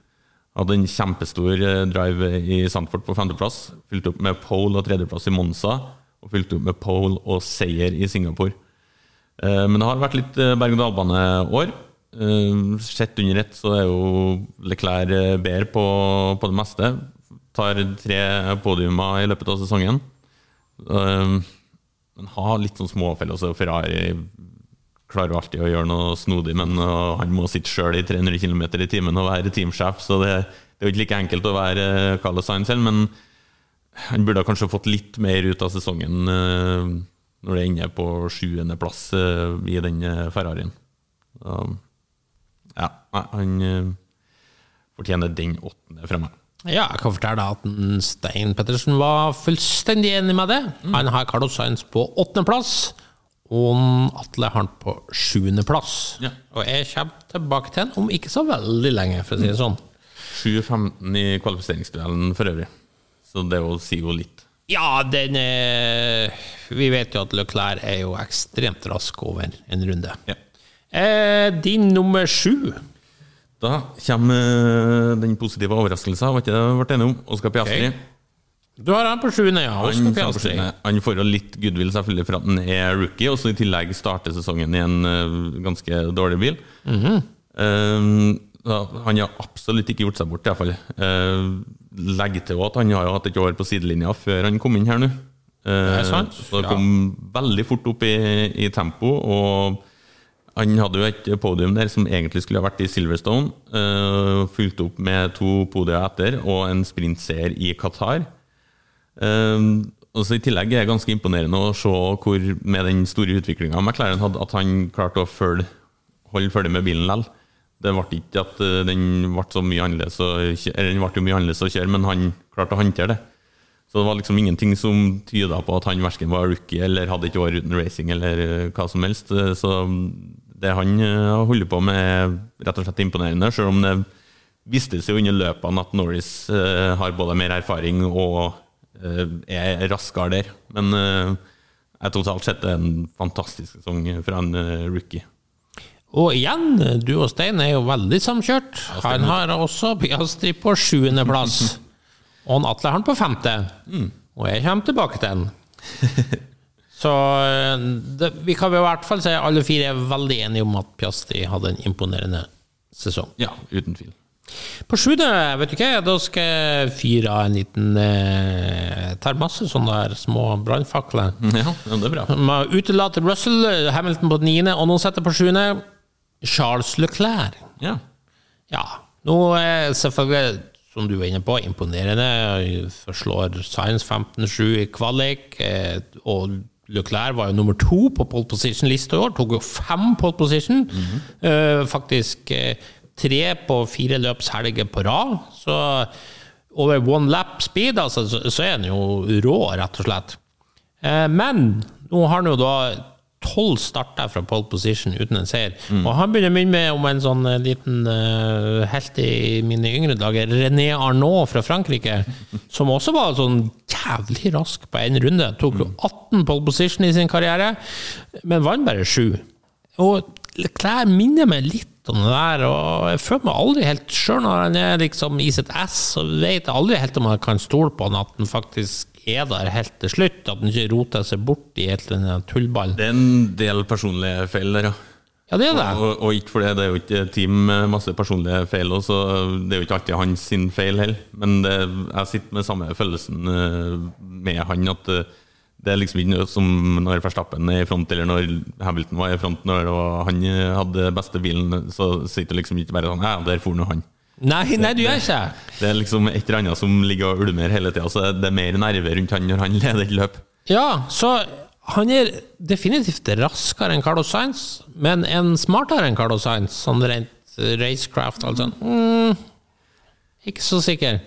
Hadde en kjempestor eh, drive i Sandford på femteplass. Fylte opp med pole og tredjeplass i Monza. Og fylte opp med pole og seier i Singapore. Eh, Men det har vært litt berg-og-dal-bane-år. Sett under ett så er jo Leclerc bedre på, på det meste. Tar tre podiumer i løpet av sesongen. Eh, Men har litt sånn småfeil. Altså Ferrari klarer alltid å gjøre noe snodig, men uh, han må sitte sjøl i 300 km i timen og være teamsjef, så det, det er jo ikke like enkelt å være uh, Carlos Sainz selv, men han burde kanskje fått litt mer ut av sesongen uh, når det ender på sjuendeplass i den Ferrarien. Så, ja, han fortjener den åttende fra meg. Ja, jeg kan fortelle at Stein Pettersen var fullstendig enig med det. Han har Carlos Sainz på åttendeplass, og Atle har han på sjuendeplass. Ja. Og jeg kommer tilbake til han om ikke så veldig lenge, for å si det sånn. 7-15 i kvalifiseringsduellen for øvrig, så det å sier jo litt. Ja, den er Vi vet jo at Leclerc er jo ekstremt rask over en runde. Ja. Eh, din nummer sju. Da kommer eh, den positive overraskelsen, var ikke det vi ble enige om? Oskar Piastri. Okay. Du har han på sjuende, ja. Han, sa på Piastri. han får jo litt goodwill selvfølgelig for at han er rookie, og så i tillegg starter sesongen i en eh, ganske dårlig bil. Mm -hmm. uh, han har absolutt ikke gjort seg bort, iallfall. Uh, Legg til at han har jo hatt et år på sidelinja før han kom inn her nå. Uh, Det er sant, Så det ja. kom veldig fort opp i, i tempo. og han hadde jo et podium der som egentlig skulle ha vært i Silverstone. Uh, fulgt opp med to podier etter og en sprintseier i Qatar. Uh, og så I tillegg er det ganske imponerende å se hvor med den store utviklinga McLaren hadde, at han klarte å følge, holde følge med bilen likevel. Det ble ikke at eh, den ble så mye annerledes å kjøre, men han klarte å håndtere det. Så det var liksom ingenting som tyda på at han verken var rookie eller hadde et år uten racing eller eh, hva som helst. Eh, Så det han eh, holder på med, er rett og slett imponerende, selv om det vistes jo under løpene at Norris har både mer erfaring og er raskere der. Men jeg totalt sett er en fantastisk sesong fra en rookie. Og igjen, du og Stein er jo veldig samkjørt. Han har også Piastri på sjuendeplass. Og han Atle har han på femte. Og jeg kommer tilbake til den. Så eh, det, vi kan i hvert fall si alle fire er veldig enige om at Piastri hadde en imponerende sesong. Ja, uten tvil. På sjuende, vet du hva, da skal jeg fyre av en liten eh, Tar masse sånne der små brannfakler. Ja, det er bra. Man Utelater Russell, Hamilton på niende, og nå setter på sjuende Charles Leclerc. Ja. Ja, nå er selvfølgelig, som du var inne på, imponerende. Forslår Science 15-7 i kvalik, eh, og Leclerc var jo nummer to på pole position-lista i år. Tok jo fem pole position. Eh, faktisk eh, tre på fire løpshelger på rad. Så over one lap speed, altså, så, er han jo rå, rett og slett. Eh, men nå har han jo da tolv starter fra pole position uten en seier. Og han begynner å minne meg om en sånn eh, liten uh, helt i mine yngre dager, René Arnault fra Frankrike, som også var sånn jævlig rask på én runde. Tok jo 18 pole position i sin karriere, men vant bare sju. Og klær minner meg litt om det der, og jeg føler meg aldri helt Sjøl når han er liksom i sitt ess, så vet jeg aldri helt om jeg kan stole på han at han faktisk er der helt til slutt. At den ikke roter seg bort i et eller annet tullball. Det er en del personlige feil der, ja. Ja, det er det. Og, og ikke for det, det er jo ikke team med masse personlige feil, og så det er jo ikke alltid hans sin feil heller. Men det, jeg sitter med samme følelsen eh, med han, at eh, det er liksom ikke som når Verstappen er i front, eller når Hamilton var i front, når han eh, hadde beste bilen, så sitter det liksom ikke bare sånn Ja, der for nå han. Nei, nei, du gjør ikke Det er liksom et eller annet som ligger og ulmer hele tida, så det er mer nerver rundt han når han leder et løp. Ja, så han er definitivt raskere enn Carlos Sainz, men en smartere enn Carlos Sainz, sånn rent racecraft, altså. Mm, ikke så sikker.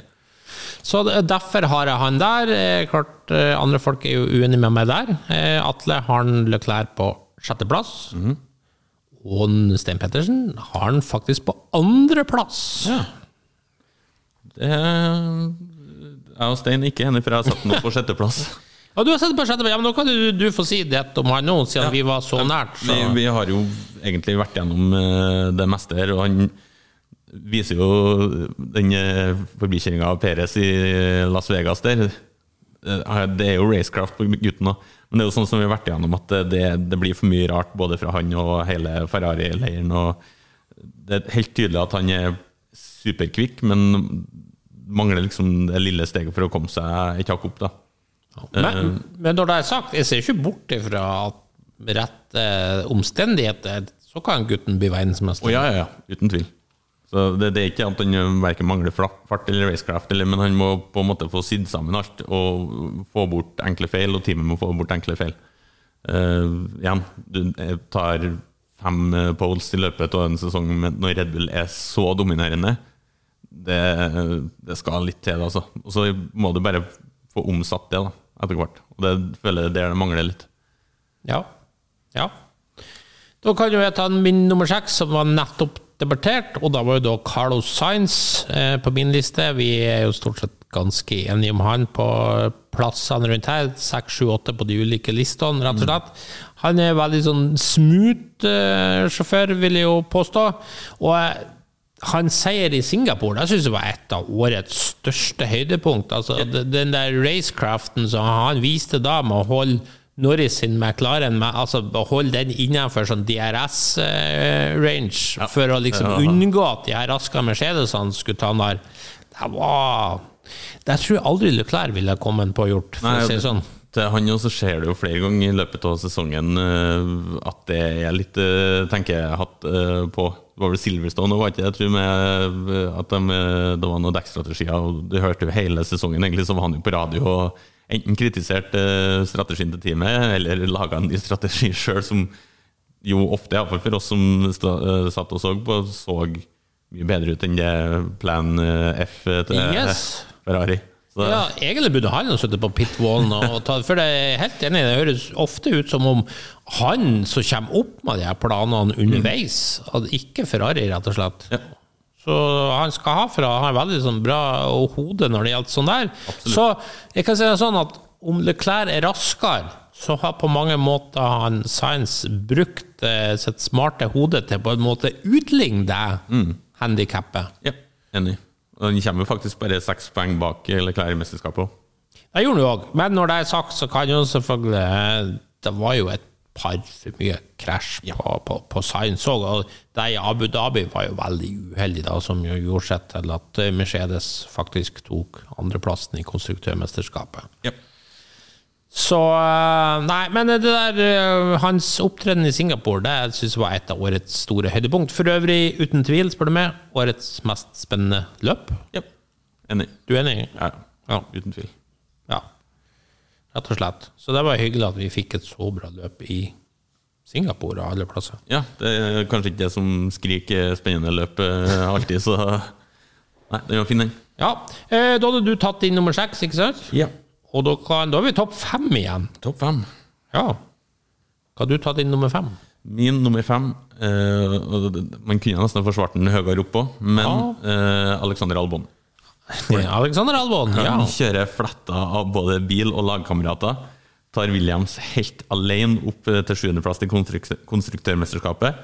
Så derfor har jeg han der. Eh, Klart, eh, andre folk er jo uenige med meg der. Eh, Atle har han Leclerc på sjetteplass. Og Sten Pettersen har han faktisk på andreplass. Ja. Det Jeg og Stein er ikke enig, for jeg har satt den opp på sjetteplass. Ja, du har sett på sjetteplass. Ja, men Nå kan du, du få si det om han nå, siden vi var så nært. Så. Vi, vi har jo egentlig vært gjennom eh, det meste her, og han viser jo den eh, forbikjøringa av Perez i Las Vegas der. Eh, Det er jo racecraft på gutten òg, men det er jo sånn som vi har vært igjennom, at det, det blir for mye rart både fra han og hele Ferrari-leiren. Det er helt tydelig at han er superkvikk, men mangler liksom det lille steget for å komme seg et hakk opp. da. Men, men når det er sagt, jeg ser ikke bort ifra at rette omstendigheter, så kan gutten bli verdensmester. Å ja, ja, ja, uten tvil. Så det, det er ikke at han verken mangler fart eller racecraft, eller, men han må på en måte få sydd sammen alt og få bort enkle feil, og teamet må få bort enkle feil. Uh, igjen, du eh, tar fem eh, poles i løpet av en sesong når Red Bull er så dominerende. Det, det skal litt til, altså. Og så må du bare få omsatt det da, etter hvert. Og det føler jeg det er der det mangler litt. Ja. ja. Da kan jo jeg ta min nummer seks, som var nettopp debattert, og da var jo da Carlos Sainz eh, på min liste. Vi er jo stort sett ganske enige om han på plassene rundt her. Seks, sju, åtte på de ulike listene, rett og slett. Han er veldig sånn smooth eh, sjåfør, vil jeg jo påstå. Og eh, hans seier i Singapore det synes jeg var et av årets største høydepunkt. Altså, Den der racecraften som han viste da, med å holde Norris sin McLaren med, altså holde den innenfor sånn DRS-range, for å liksom Ja. unngå at de her raske Mercedesene skulle ta narr. Det var Det tror jeg aldri Leclerc ville kommet på gjort, for Nei, å si det sånn. Til han også ser det jo flere ganger i løpet av sesongen eh, at det er litt eh, på. Det var vel Silverstone, var ikke? Jeg tror med, eh, at de, eh, det var noen dekkstrategier. og Du hørte jo hele sesongen, egentlig, så var han jo på radio og enten kritiserte eh, strategien til teamet, eller laga en ny strategi sjøl, som jo ofte, iallfall for oss som satt og så på, så mye bedre ut enn det plan F til Yes. Ferrari. Så, Ja, egentlig burde han jo sitte på pitwallen For det er helt enig, det høres ofte ut som om han som kommer opp med de her planene underveis, at ikke Ferrari, rett og slett. Ja. Så han skal ha fra Han har veldig sånn bra hode når det gjelder sånn der. Så jeg kan si det sånn at om Leclerc er raskere, så har på mange måter han Science brukt eh, sitt smarte hode til på en måte utligne det Mm. handikappet. Ja, enig. Han kommer faktisk bare seks poeng bak Leclerc i mesterskapet òg. Det gjorde han jo òg, men når det er sagt, så kan jo selvfølgelig Det var jo et par for mye krasj på, på, på Science òg. Og det i Abu Dhabi var jo veldig uheldig, da, som jo gjorde seg til at eh, Mercedes faktisk tok andreplassen i konstruktørmesterskapet. Ja. Så eh, Nei, men det der eh, Hans opptreden i Singapore Det synes jeg var et av årets store høydepunkt. For øvrig, uten tvil, spør du meg, årets mest spennende løp. ja. Enig. Du er enig? Ja, Ja. uten tvil. Ja. Rett og slett. Så det var hyggelig at vi fikk et så bra løp i Singapore og alle plasser. Ja, det er kanskje ikke det som skriker spennende løp eh, alltid, så Nei, den var fin, den. Ja, eh, Da hadde du tatt inn nummer seks, ikke sant? Ja. Og da, kan, da er vi topp fem igjen. Topp fem. Ja. Hva har du tatt inn nummer fem? Min nummer fem eh, Man kunne nesten forsvart den høyere oppå, men eh, Alexander Albon. Alexander Albon. Ja. Han kjører fletta av både bil og lagkamerater. Tar Williams helt alene opp eh, til sjuendeplass i konstruktørmesterskapet.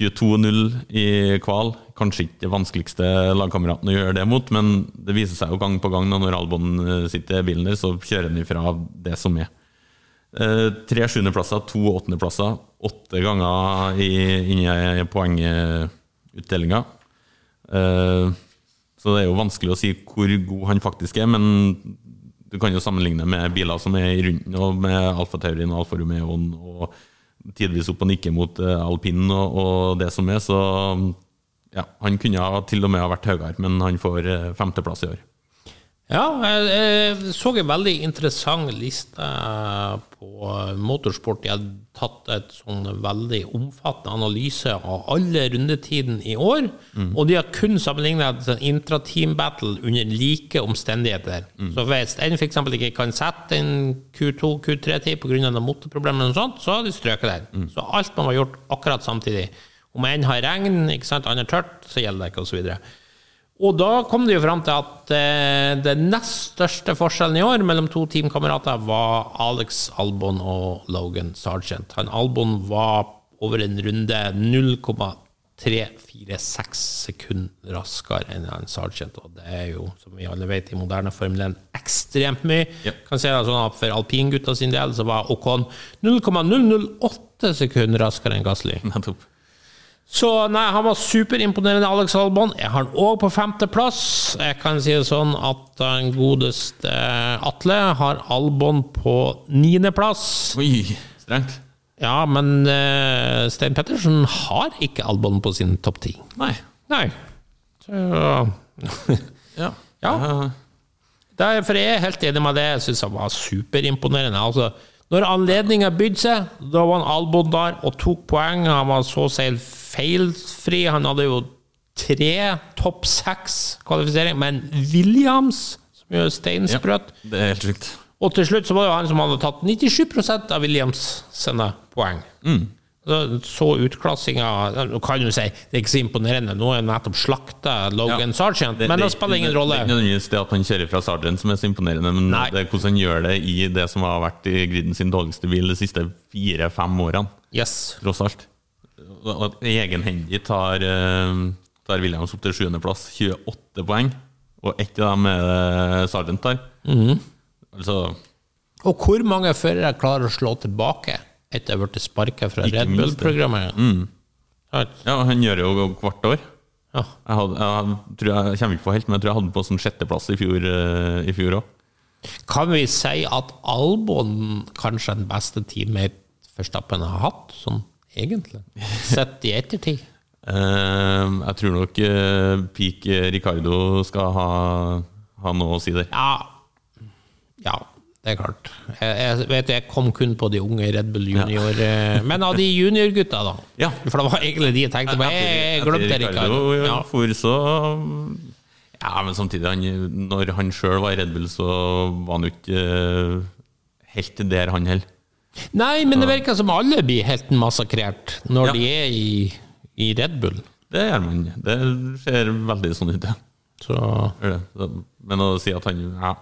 22-0 i kval. Kanskje ikke det vanskeligste lagkameraten å gjøre det mot, men det viser seg jo gang på gang når Albon eh, sitter i bilen der, så kjører han ifra det som er. Eh, Tre sjuendeplasser, to åttendeplasser, åtte ganger i, inni i poengutdelinga. Så det er jo vanskelig å si hvor god han faktisk er, men du kan jo sammenligne med biler som er i runden, og med Alfa Taurin og Alfa Romeoen, og tidvis opp og nikke mot eh, alpin og, og det som er, så ja, han kunne til og med ha vært høyere, men han får eh, femteplass i år. Ja, jeg, så en veldig interessant liste på motorsport. De hadde tatt et sånn veldig omfattende analyse av alle rundetiden i år. Og de har kun sammenlignet en intrateam battle under like omstendigheter. Så hvis en f.eks. ikke kan sette en Q2, Q3-tid pga. motorproblemer, og sånt, så har de strøket den. Så alt man har gjort akkurat samtidig. Om en har regn, ikke sant, andre tørt, så gjelder det ikke, osv. Og da kom det jo fram til at eh, den nest største forskjellen i år mellom to teamkamerater var Alex Albon og Logan Sargent. Han Albon var over en runde 0,346 sekunder raskere enn han Sargent, og det er jo, som vi alle vet, i moderne Formel 1 ekstremt mye. Ja. Kan si det sånn at For alpingutta sin del så var Ocon 0,008 sekunder raskere enn Gasly. Nettopp. Så nei, han var superimponerende, Alex Albon. Jeg har han òg på femteplass. Jeg kan si det sånn at den godeste Atle har Albon på niendeplass. Oi, strengt. Ja, men uh, Stein Pettersen har ikke Albon på sin topp ti. Nei. Nei. Så, Ja. Ja. Derfor er jeg helt enig med det. Jeg syns han var superimponerende. Altså, når anledninga bydde seg, da var han Albon der og tok poeng. Han var så si feilfri. Han hadde jo tre topp seks-kvalifisering, men Williams, som jo ja, Det er helt sjukt. Og til slutt så var det jo han som hadde tatt 97% av Williams sine poeng. Så, så utklassinga Du kan jo si det er ikke så imponerende. Nå er han nettopp slakta Logan Ja. Sargent, men det, spiller ingen rolle. Det er ikke nødvendigvis det at han kjører fra Sargent som er så imponerende, men Nei. det er hvordan han gjør det i det som har vært i griden sin dårligste bil de siste fire-fem årene, Yes. tross alt. At egenhendig tar, eh, tar Williams opp til sjuendeplass, 28 poeng, og ett av dem er Sargent tar. Mhm. Altså, Og hvor mange førere klarer å slå tilbake etter å ha blitt sparka fra Red. Bull-programmet? Mm. ja, han gjør det jo hvert år. Ja. Jeg, hadde, jeg, tror jeg, jeg kommer ikke på helt, men jeg tror jeg hadde på sånn sjetteplass i eh, i fjor òg. Kan vi si at Albon kanskje er den beste teammate Verstappen har hatt, sånn egentlig? Sett i ettertid? Uh, jeg tror nok uh, peak Ricardo skal ha, ha noe å si der. Ja. ja, det er klart. Jeg, jeg vet jeg kom kun på de unge Red Bull junior ja. Men av de juniorgutta, da? Ja. For det var egentlig de jeg tenkte på. Jeg glemte Ricardo. ja. For så Ja, men samtidig, han, når han sjøl var i Red Bull, så var han jo ikke eh, helt der, han heller. Nei, men det virker som alle blir helt massakrert når Ja. de er i, i Red Bull. Det gjør man. Det ser veldig sånn ut, ja. Så Men å si at han ja,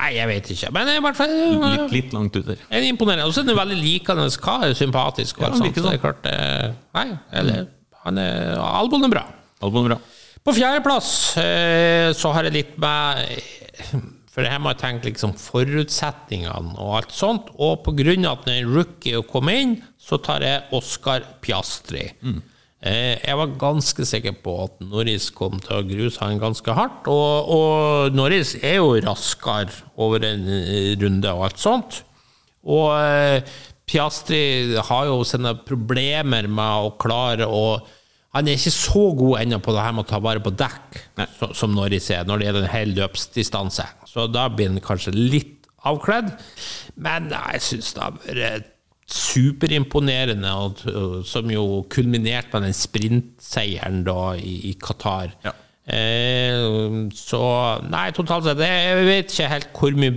Nei, jeg vet ikke. Men i hvert fall litt, litt langt ut der. En imponerende. Og så er han veldig likende kar, sympatisk. Og Ja, alt sånt. virker Så det sånn. er klart eh, Nei, eller han er, Albon er bra. Albon bra. På fjerdeplass eh, så har jeg litt med For her må jeg tenke liksom forutsetningene og alt sånt. Og av at det er en rookie kom inn, så tar jeg Oskar Piastri. Mm. jeg var ganske sikker på at Norris kom til å gruse han ganske hardt. Og, og Norris er jo raskere over en eh, runde og alt sånt. Og eh, Piastri har jo sine problemer med å klare å Han er ikke så god ennå på det her med å ta vare på dekk, så, som Norris er, når det gjelder en hel løpsdistanse. Så da blir han kanskje litt avkledd. Men jeg syns det har vært superimponerende, som jo kulminerte med den sprintseieren da i, i Qatar. Ja. Eh, så nei, totalt sett Jeg vet ikke helt hvor mye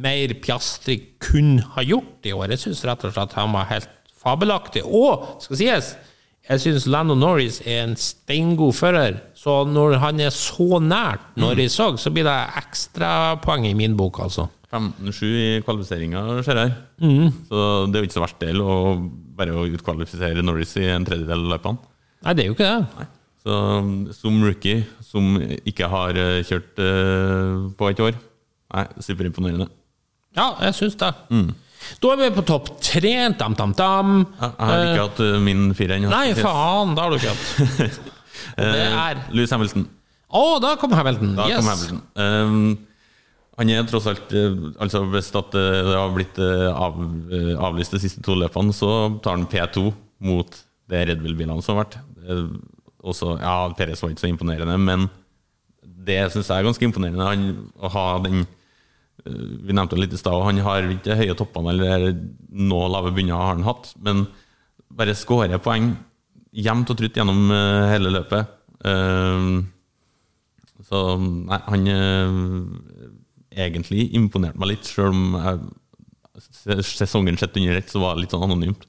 mer Piastri kunne ha gjort i år. Jeg syns rett og slett han var helt fabelaktig. Og, skal sies, jeg syns Lando Norris er en steingod fører. Så når han er så nært Norris òg, så blir det ekstrapoeng i min bok, altså. 15-7 i kvalifiseringa, ser jeg. Mm. Så det er jo ikke så verst del å bare å utkvalifisere Norris i en tredjedel av løpene. Nei, det er jo ikke det. Så som rookie, som ikke har eh, kjørt uh, på et år Nei, superimponerende. Ja, jeg syns det. Da er vi på topp tre. Dam, dam, dam. Jeg jeg har ikke hatt eh, min fire ennå. Nei, faen, det har du ikke hatt. det Eh, er Lewis Hamilton. Å, da kom Hamilton. Da yes. kom Hamilton. Um, han er tross alt eh, altså Hvis eh, det har blitt eh, av, eh, avlyst de siste to løpene, så tar han P2 mot det Red Bull-bilene som har vært. Eh, Også, ja, Perez var ikke så imponerende, men det syns jeg er ganske imponerende. Han, å ha den eh, Vi nevnte det litt i stad, han har ikke høye toppene eller nå lave bunner har han hatt, men bare skårer poeng jevnt og trutt gjennom eh, hele løpet. Um, så nei, han eh, egentlig imponerte meg litt, sjøl om jeg, sesongen sett under ett, så var det litt sånn anonymt.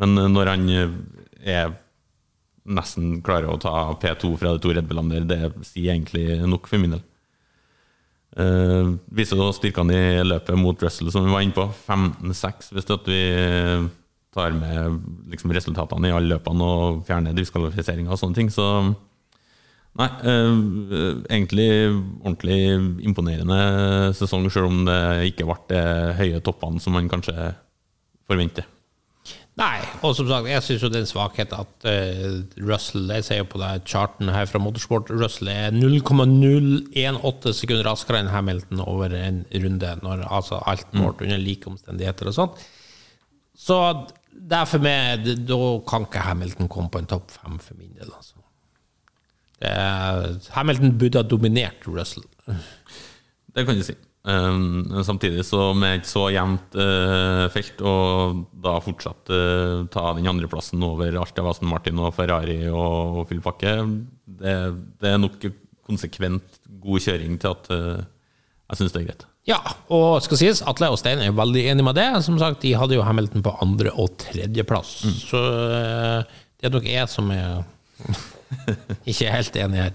Men eh, når han eh, er nesten klarer å ta P2 fra de to Red Bullene der, det sier egentlig nok for min del. Uh, viser da styrkene i løpet mot Russell, som vi var inne på. 15-6, hvis at vi tar med liksom, resultatene i alle løpene og fjerner diskvalifiseringer og sånne ting. Så Nei, uh, egentlig ordentlig imponerende sesong, selv om det ikke ble de høye toppene som man kanskje forventer. Nei, og som sagt, jeg syns jo det er en svakhet at uh, Russell Jeg ser jo på det charten her fra Motorsport. Russell er 0,018 sekunder raskere enn Hamilton over en runde, når altså alt målt under like omstendigheter og sånt. Så det er for meg Da kan ikke Hamilton komme på en topp fem for min del, altså. Det Hamilton burde ha dominert Russell. Det kan du si. Um, samtidig så med et så jevnt uh, felt, og da fortsatt uh, ta den andreplassen over alt av Aston Martin og Ferrari og, og full pakke, det, det er nok konsekvent god kjøring til at uh, jeg syns det er greit. Ja, og skal sies, Atle og Stein er veldig enig med det. Som sagt, De hadde jo Hamilton på andre- og tredjeplass. Så eh, det er nok jeg som er ikke helt enig her.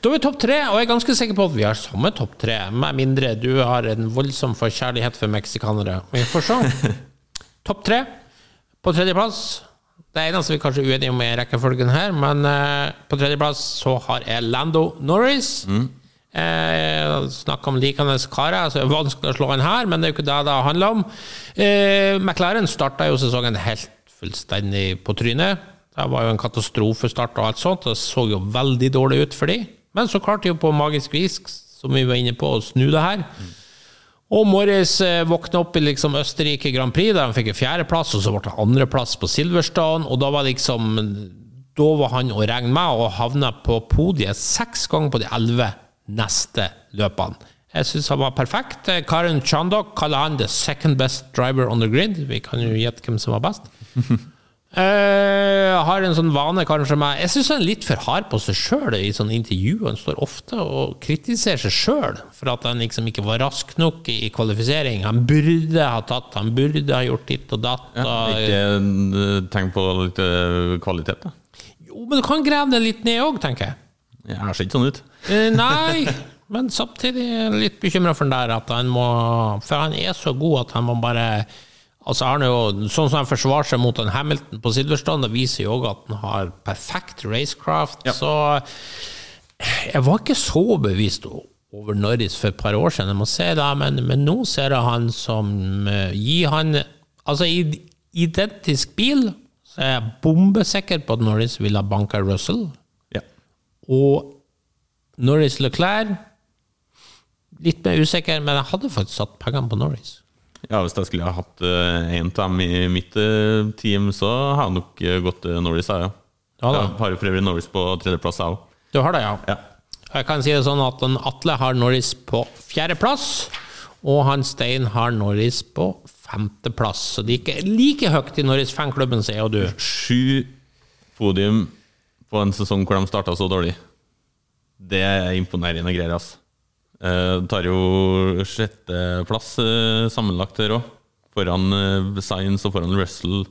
Da er vi topp tre, og jeg er ganske sikker på at vi har samme topp tre. Med mindre du har en voldsom forkjærlighet for meksikanere. Vi får se. topp tre på tredjeplass. Det eneste vi kanskje er uenige om, er rekkefølgen her, men uh, på tredjeplass så har jeg Lando Norris. Eh, Snakk om likende karer, så det er vanskelig å slå inn her, men det er jo ikke det det handler om. Eh, McLaren starta jo sesongen helt fullstendig på trynet. Det var jo en katastrofestart og alt sånt. Det så jo veldig dårlig ut for de. Men så klarte de jo på magisk vis, som vi var inne på, å snu det her. Og Morris eh, våkna opp i liksom Østerrike Grand Prix, der han fikk en fjerdeplass, og så ble det andreplass på Silverstone, og da var liksom Da var han å regne med, og havna på podiet seks ganger på de elleve neste løpene. Jeg syns han var perfekt. Eh, Karen Chandok kaller han the second best driver on the grid. Vi kan jo gjette hvem som var best. Eh, har en sånn vane kanskje med Jeg syns han er litt for hard på seg sjøl i sånne intervju. Han står ofte og kritiserer seg sjøl for at han liksom ikke var rask nok i kvalifisering. Han burde ha tatt, han burde ha gjort ditt og datt. Ja, ikke tenk på litt eh, kvalitet, da? Jo, men du kan grave det litt ned òg, tenker jeg. Jeg ser ikke sånn ut. Eh, nei, men samtidig jeg litt bekymra for den der at han må For han er så god at han må bare Altså han jo, Sånn som han forsvarer seg mot en Hamilton på Silverstone, det viser jo òg at han har perfekt racecraft. Så jeg var ikke så bevist over Norris for et par år siden, jeg må si det, men, men nå ser jeg han som eh, gir han Altså, i identisk bil så er jeg bombesikker på at Norris ville ha banka Russell. Ja. Og Norris Leclerc Litt mer usikker, men jeg hadde faktisk satt pengene på Norris. Ja, hvis jeg skulle ha hatt eh, en av dem i mitt eh, team, så har jeg nok eh, gått til Norris, ja. Ja. Jeg har for øvrig Norris på tredjeplass, jeg òg. Du har det, ja? Ja. Jeg kan si det sånn at Atle har Norris på fjerdeplass, og han Stein har Norris på femteplass. Så de er ikke like høyt i Norris-fanklubben, sier du. Sju podium på en sesong hvor de starta så dårlig. Det er imponerende greier, altså. Eh, tar jo sjetteplass uh, sammenlagt her òg. Foran uh, Science og foran Russell.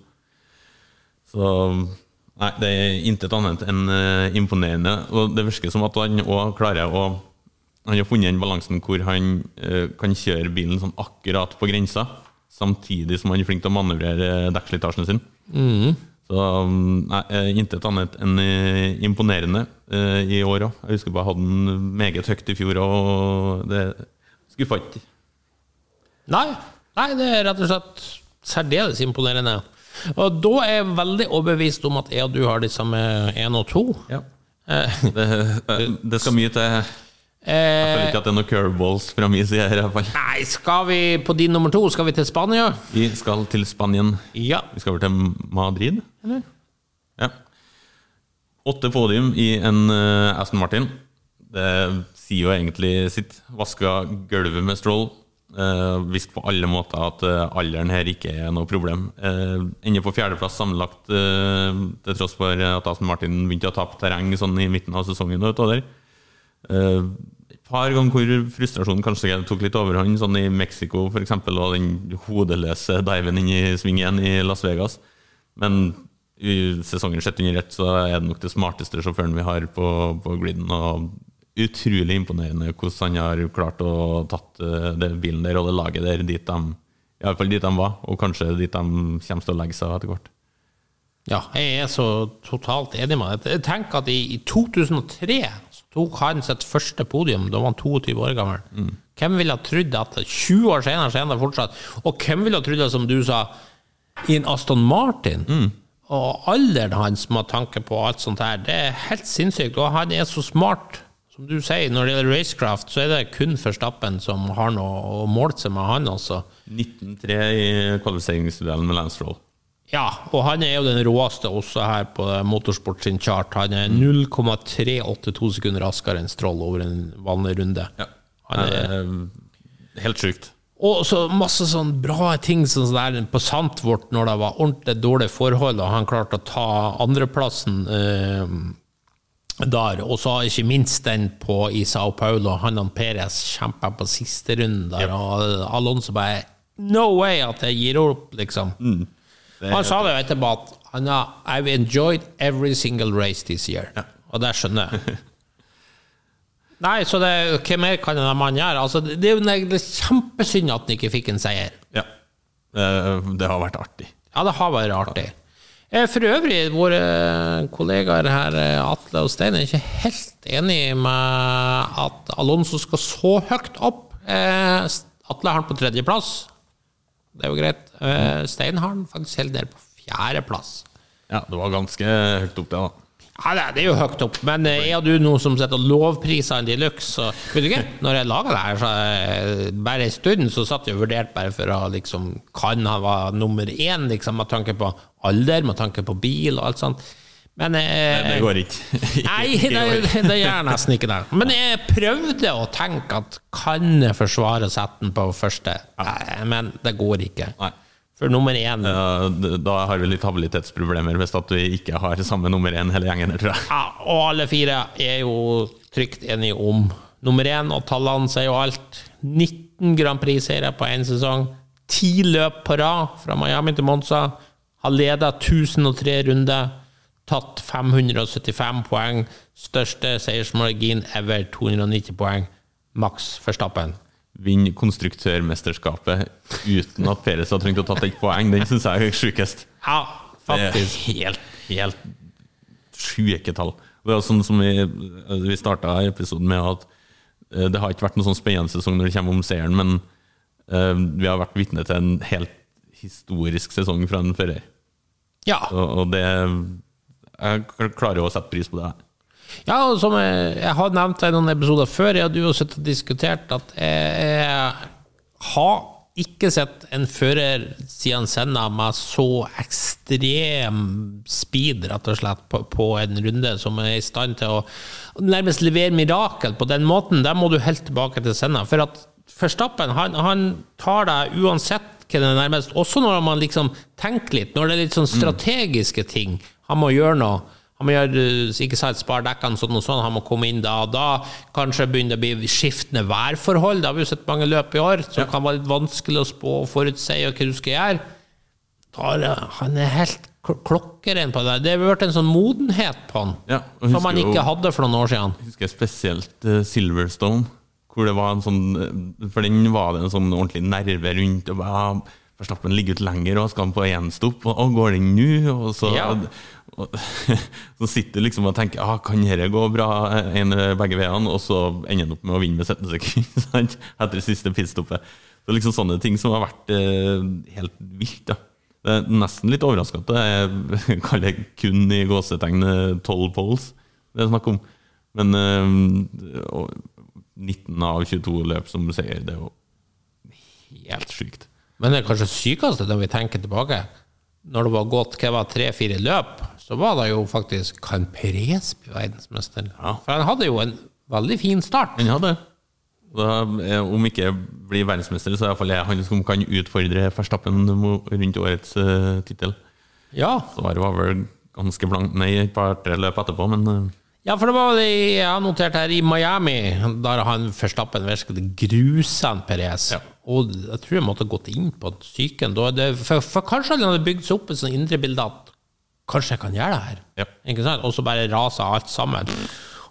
Så Nei, det er intet annet enn uh, imponerende. Og det virker som at han òg klarer å Han har funnet den balansen hvor han eh, kan kjøre bilen sånn akkurat på grensa, samtidig som han er flink til å manøvrere dekkslitasjen sin. Så um, nei, eh, intet annet enn eh, imponerende eh, i år òg. Jeg husker bare jeg hadde den meget høyt i fjor, og det skuffa ikke. Nei, nei, det er rett og slett særdeles imponerende. Og da er jeg veldig overbevist om at jeg og du har de samme én og to. Ja. Det, det skal mye til. Jeg føler Eh, ikke at det er noen curveballs fra min side her. i hvert fall. nei, skal vi på din nummer to? Skal vi til Spania? Vi skal til Spanien. Ja. Vi skal over til Madrid, eller? Ja. Åtte podium i en eh, Aston Martin. Det sier jo egentlig sitt. Vaska gulvet med Stroll. Uh, visste på alle måter at eh, alderen her ikke er noe problem. Uh, Ender på fjerdeplass sammenlagt, eh, til tross for at Aston Martin begynte å tape terreng sånn i midten av sesongen. og utover. Eh, et par ganger hvor frustrasjonen kanskje tok litt overhånd, sånn i Mexico f.eks., og den hodeløse diven inn i svingen i Las Vegas. Men i sesongen sett under ett, så er det nok det smarteste sjåføren vi har på, på griden. Og utrolig imponerende hvordan han har klart å tatt det bilen der og det laget der dit de i alle fall dit de var, og kanskje dit de kommer til å legge seg etter hvert. Ja, jeg er så totalt enig med deg. Tenk at i, i 2003 så tok han sitt første podium. Da var han 22 år gammel. Hvem ville ha trodd at 20 år senere så er han fortsatt? Og hvem ville ha trodd det, som du sa, i en Aston Martin? Og alderen hans med tanke på alt sånt her, det er helt sinnssykt. Og han er så smart. Som du sier, når det gjelder racecraft, så er det kun Forstappen som har noe å måle seg med han, også. 19-3 i kvalifiseringsduellen med Lance Stroll. Ja, og han er jo den råeste også her på Motorsport sin chart. Han er 0,382 sekunder raskere enn Stroll over en vanlig runde. Han er, er Helt sjukt. og så masse sånn bra ting sånn der på Sandvort når det var ordentlig dårlige forhold, og han klarte å ta andreplassen eh, der. Og så ikke minst den på i Sao Paulo. Han og Perez kjempa på siste runden der, og Alonso bare No way at jeg gir opp, liksom. Det- Han sa det jo etterpå at han har I've enjoyed every single race this year. Og det skjønner jeg. Nei, så det, hva mer kan en mann gjøre? Altså, det, er jo kjempesynd at han ikke fikk en seier. Ja. Det har vært artig. Ja, det har vært artig. Eh, For øvrig, våre kollegaer her, eh, Atle og Stein, er ikke helt enig med at Alonso skal så høyt opp. Eh, Atle har han på tredjeplass. Det er jo greit. Eh, Stein har den faktisk helt ned på fjerdeplass. Ja, det var ganske høyt opp, det, da. Ja, det er- jo høyt opp, men eh, er du noen som sitter og lovpriser han de luxe, så vet du ikke, når jeg laga det her, så eh, bare en stund, så satt jeg og vurderte bare for å liksom Kan han være nummer én, liksom, med tanke på alder, med tanke på bil og alt sånt? Men eh, Det går ikke. Nei, det, det gjør nesten ikke det. Men jeg prøvde å tenke at kan jeg forsvare å sette den på første? Nei, men det går ikke. Nei. For nummer én Ja, Da har vi litt habilitetsproblemer hvis at vi ikke har samme nummer én hele gjengen. tror jeg. Ja, og alle fire er jo trygt enige om nummer én, og tallene sier jo alt. 19 Grand Prix-seire på én sesong. Ti løp på rad fra Miami til Monza. Har leda 1003 runder. Tatt 575 poeng. Største seiersmargin ever, 290 poeng. Max Verstappen. Vinne konstruktørmesterskapet uten at Perez har trengt å tatt et poeng, den syns jeg er sjukest. Ja, faktisk. helt, helt sjuke tall. Det er sånn som vi, vi starta episoden med at eh, det har ikke vært noen sånn spennende sesong når det kommer om seieren, men eh, vi har vært vitne til en helt historisk sesong fra en fører. Ja. Og, og det Jeg klarer å sette pris på det. her. Ja, som jeg, jeg har nevnt i noen episoder før, jeg og du har sittet og diskutert at jeg, jeg har ikke sett en fører siden Senna med så ekstrem speed, rett og slett, på, på en runde, som er i stand til å nærmest levere mirakel på den måten. Der må du helt tilbake til Senna. For at Forstappen, han, han tar deg uansett hva det er nærmest, også når man liksom tenker litt, når det er litt sånn strategiske ting. Han må gjøre noe. Han må gjøre, eh, ikke sant, spare dekkene sånn og sånn, han må komme inn da og da. Kanskje begynner det å bli skiftende værforhold. Det har vi jo sett mange løp i år, som kan være litt vanskelig å spå og forutsi og hva du skal gjøre. Da er det- han er helt kl- klokkeren på det. Det har vært en sånn modenhet på han, Ja, som han ikke hadde for noen år siden. Jeg husker spesielt eh, Silverstone, hvor det var en sånn eh, For den var det en sånn ordentlig nerve rundt. og bare, ja, Verstappen ligger ut lenger, og skal han på gjenstopp? stopp? Og, og går den nå? Og så, Ja. og, så sitter du liksom og tenker ah, kan dette gå bra en, begge veiene? Og så ender han opp med å vinne med 17 sekunder etter siste pitstoppet. Så liksom sånne ting som har vært eh, helt vilt. da. Det er nesten litt overraskende at er kaller det kun i gåsetegn tolv poles det er snakk om. Men eh, og 19 av 22 løp som seier, det er jo helt sjukt. Men det kanskje sykeste når vi tenker tilbake, når det var gått tre-fire løp, så var det jo faktisk Kan Perez bli verdensmester. Ja. For han hadde jo en veldig fin start. Han hadde det. Da, eh, om ikke blir verdensmester, så er det iallfall han som kan utfordre Verstappen rundt årets uh, tittel. Ja. Svaret var vel ganske blankt nei et par-tre løp etterpå, men eh, ja, for det var det jeg har notert her i Miami, der han Verstappen virkelig grusa en Perez. Ja. Og jeg tror jeg måtte gått inn på psyken. da. For, for kanskje han hadde bygd seg opp et sånt indre bilde at kanskje jeg kan gjøre det her. Ja. Ikke sant? Og så bare rasa alt sammen.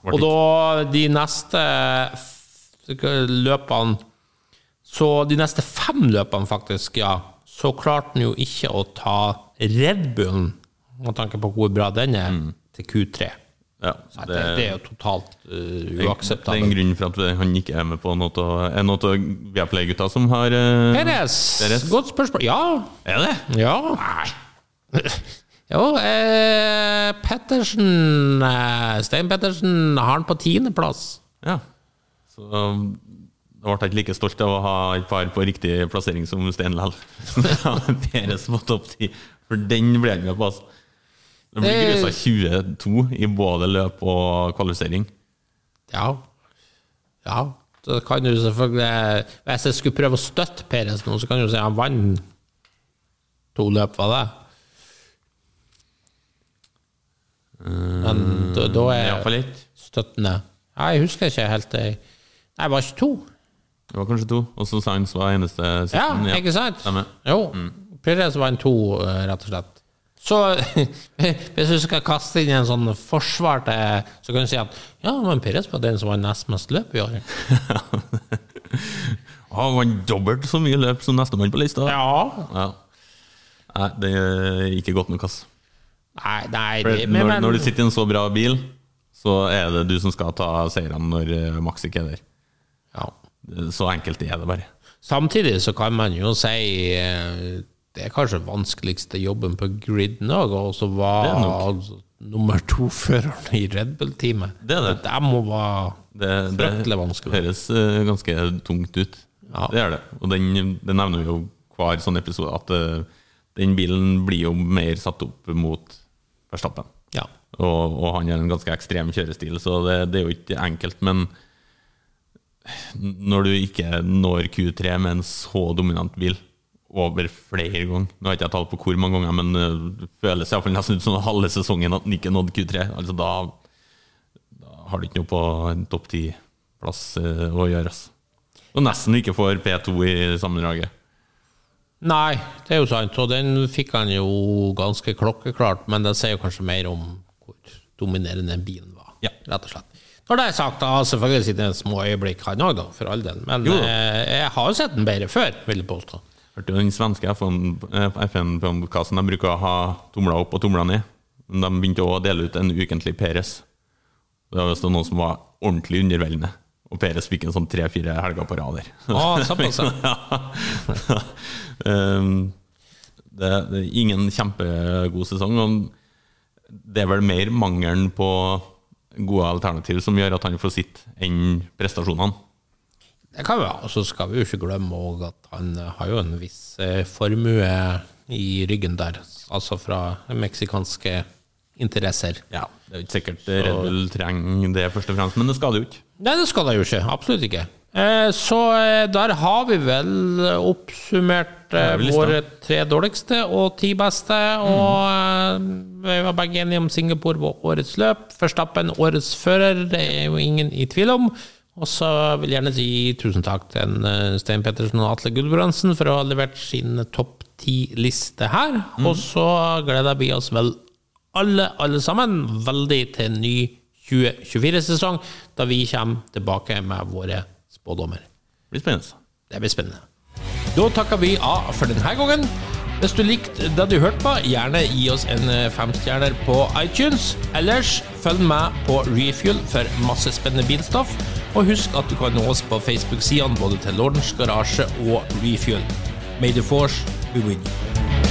Og da de neste løpene Så de neste fem løpene, faktisk, ja, så klarte han jo ikke å ta Red Bullen, med tanke på hvor bra den er, til Q3. Ja, det, det, det er jo totalt uh, det er en grunn for at han ikke er med på noe av er noe av Viaplay-gutta som har uh, Peres. Peres. godt spørsmål. Ja. Er det? Ja. Jo, eh, Pettersen eh, Stein Pettersen har han på tiendeplass. Ja. Så um, da ble jeg ikke like stolt av å ha et par på riktig plassering som Stein Lell. Peres på topp ti. For den ble jeg med på. Altså. Det blir Det- grusa 22 i både løp og kvalifisering. Ja. Ja. Så kan du selvfølgelig Hvis jeg skulle prøve å støtte Perez nå, så kan du si han vant to løp, var det? Men da, da er Iallfall støttende Ja, jeg husker ikke helt det. Nei, det var ikke to. Det var kanskje to. Og så Sainz var eneste Ja, sisten. ikke sant? Jo. Perez vant to, eh, rett og slett. Så hvis du skal kaste inn en sånn forsvar til Så kan du si at ja, men Perez var den som vant nest mest løp i år. Han vant dobbelt så mye løp som nestemann på lista. Ja. Ja. Nei, det er ikke godt nok, ass. Nei, nei det, men, når, når du sitter i en så bra bil, så er det du som skal ta seirene når eh, Max ikke er der. ja. Så enkelt er det bare. Samtidig så kan man jo si eh, det er kanskje vanskeligste jobben på griden òg, og så var altså, nummer to-føreren i Red Bull-teamet. Det det. Det må være Det, det Fryktelig vanskelig. høres uh, ganske tungt ut. Ja. Det er det. Og den, det nevner vi jo hver sånn episode, at uh, den bilen blir jo mer satt opp mot Verstappen. Ja. Og, og han har en ganske ekstrem kjørestil, så det, det er jo ikke enkelt. Men når du ikke når Q3 med en så dominant bil over flere ganger Nå har ikke jeg tall på hvor mange ganger, men eh, det føles i hvert fall nesten ut som halve sesongen at han ikke nådde Q3. Altså da, da har du ikke noe på en topp ti-plass eh, å gjøre. Altså. Og nesten ikke får P2 i sammendraget. Nei, det er jo sant, og den fikk han jo ganske klokkeklart, men det sier jo kanskje mer om hvor dominerende bilen var, Ja. rett og slett. Når det er sagt, da selvfølgelig sine små øyeblikk, han òg, for all del. Men Jo. eh, jeg har jo sett den bedre før, vil jeg påstå. Hørte jo den svenske FN-podkasten de bruker å ha tomler opp og tomler ned. Men de begynte òg å dele ut en ukentlig Peres. Det var visst noen som var ordentlig underveldende. Og Peres fikk en sånn tre-fire helger på rad der. Ah, såpass, ja. Um, det, det er ingen kjempegod sesong. Og det er vel mer mangelen på gode alternativ som gjør at han får sitte, enn prestasjonene. Det kan vi ha. Og så skal vi jo ikke glemme at han eh, har jo en viss eh, formue i ryggen der. Altså fra meksikanske interesser. Ja, Det er jo ikke sikkert Red Bull trenger det, først og fremst, men det skal det jo ikke. Nei, det skal det jo ikke. Absolutt ikke. Eh, Så der har vi vel oppsummert vi lista. våre tre dårligste og ti beste. Og mm. vi var begge enige om Singapore var årets løp. Førstappen årets fører, det er jo ingen i tvil om. Og så vil jeg gjerne si tusen takk til en, eh, Stein Pettersen og Atle Gudbrandsen for å ha levert sin topp ti-liste her. Og så gleder vi oss vel alle, alle sammen veldig til en ny 2024-sesong, da vi kommer tilbake med våre spådommer. Det blir spennende. Det blir spennende. Da takker vi av for denne gangen. Hvis du likte det du hørte på, gjerne gi oss en eh, femstjerner på iTunes. Ellers følg med på Refuel for masse spennende bilstoff. Og husk at du kan nå oss på Facebook-sidene både til Lordens Garasje og Refuel. May the force be with you.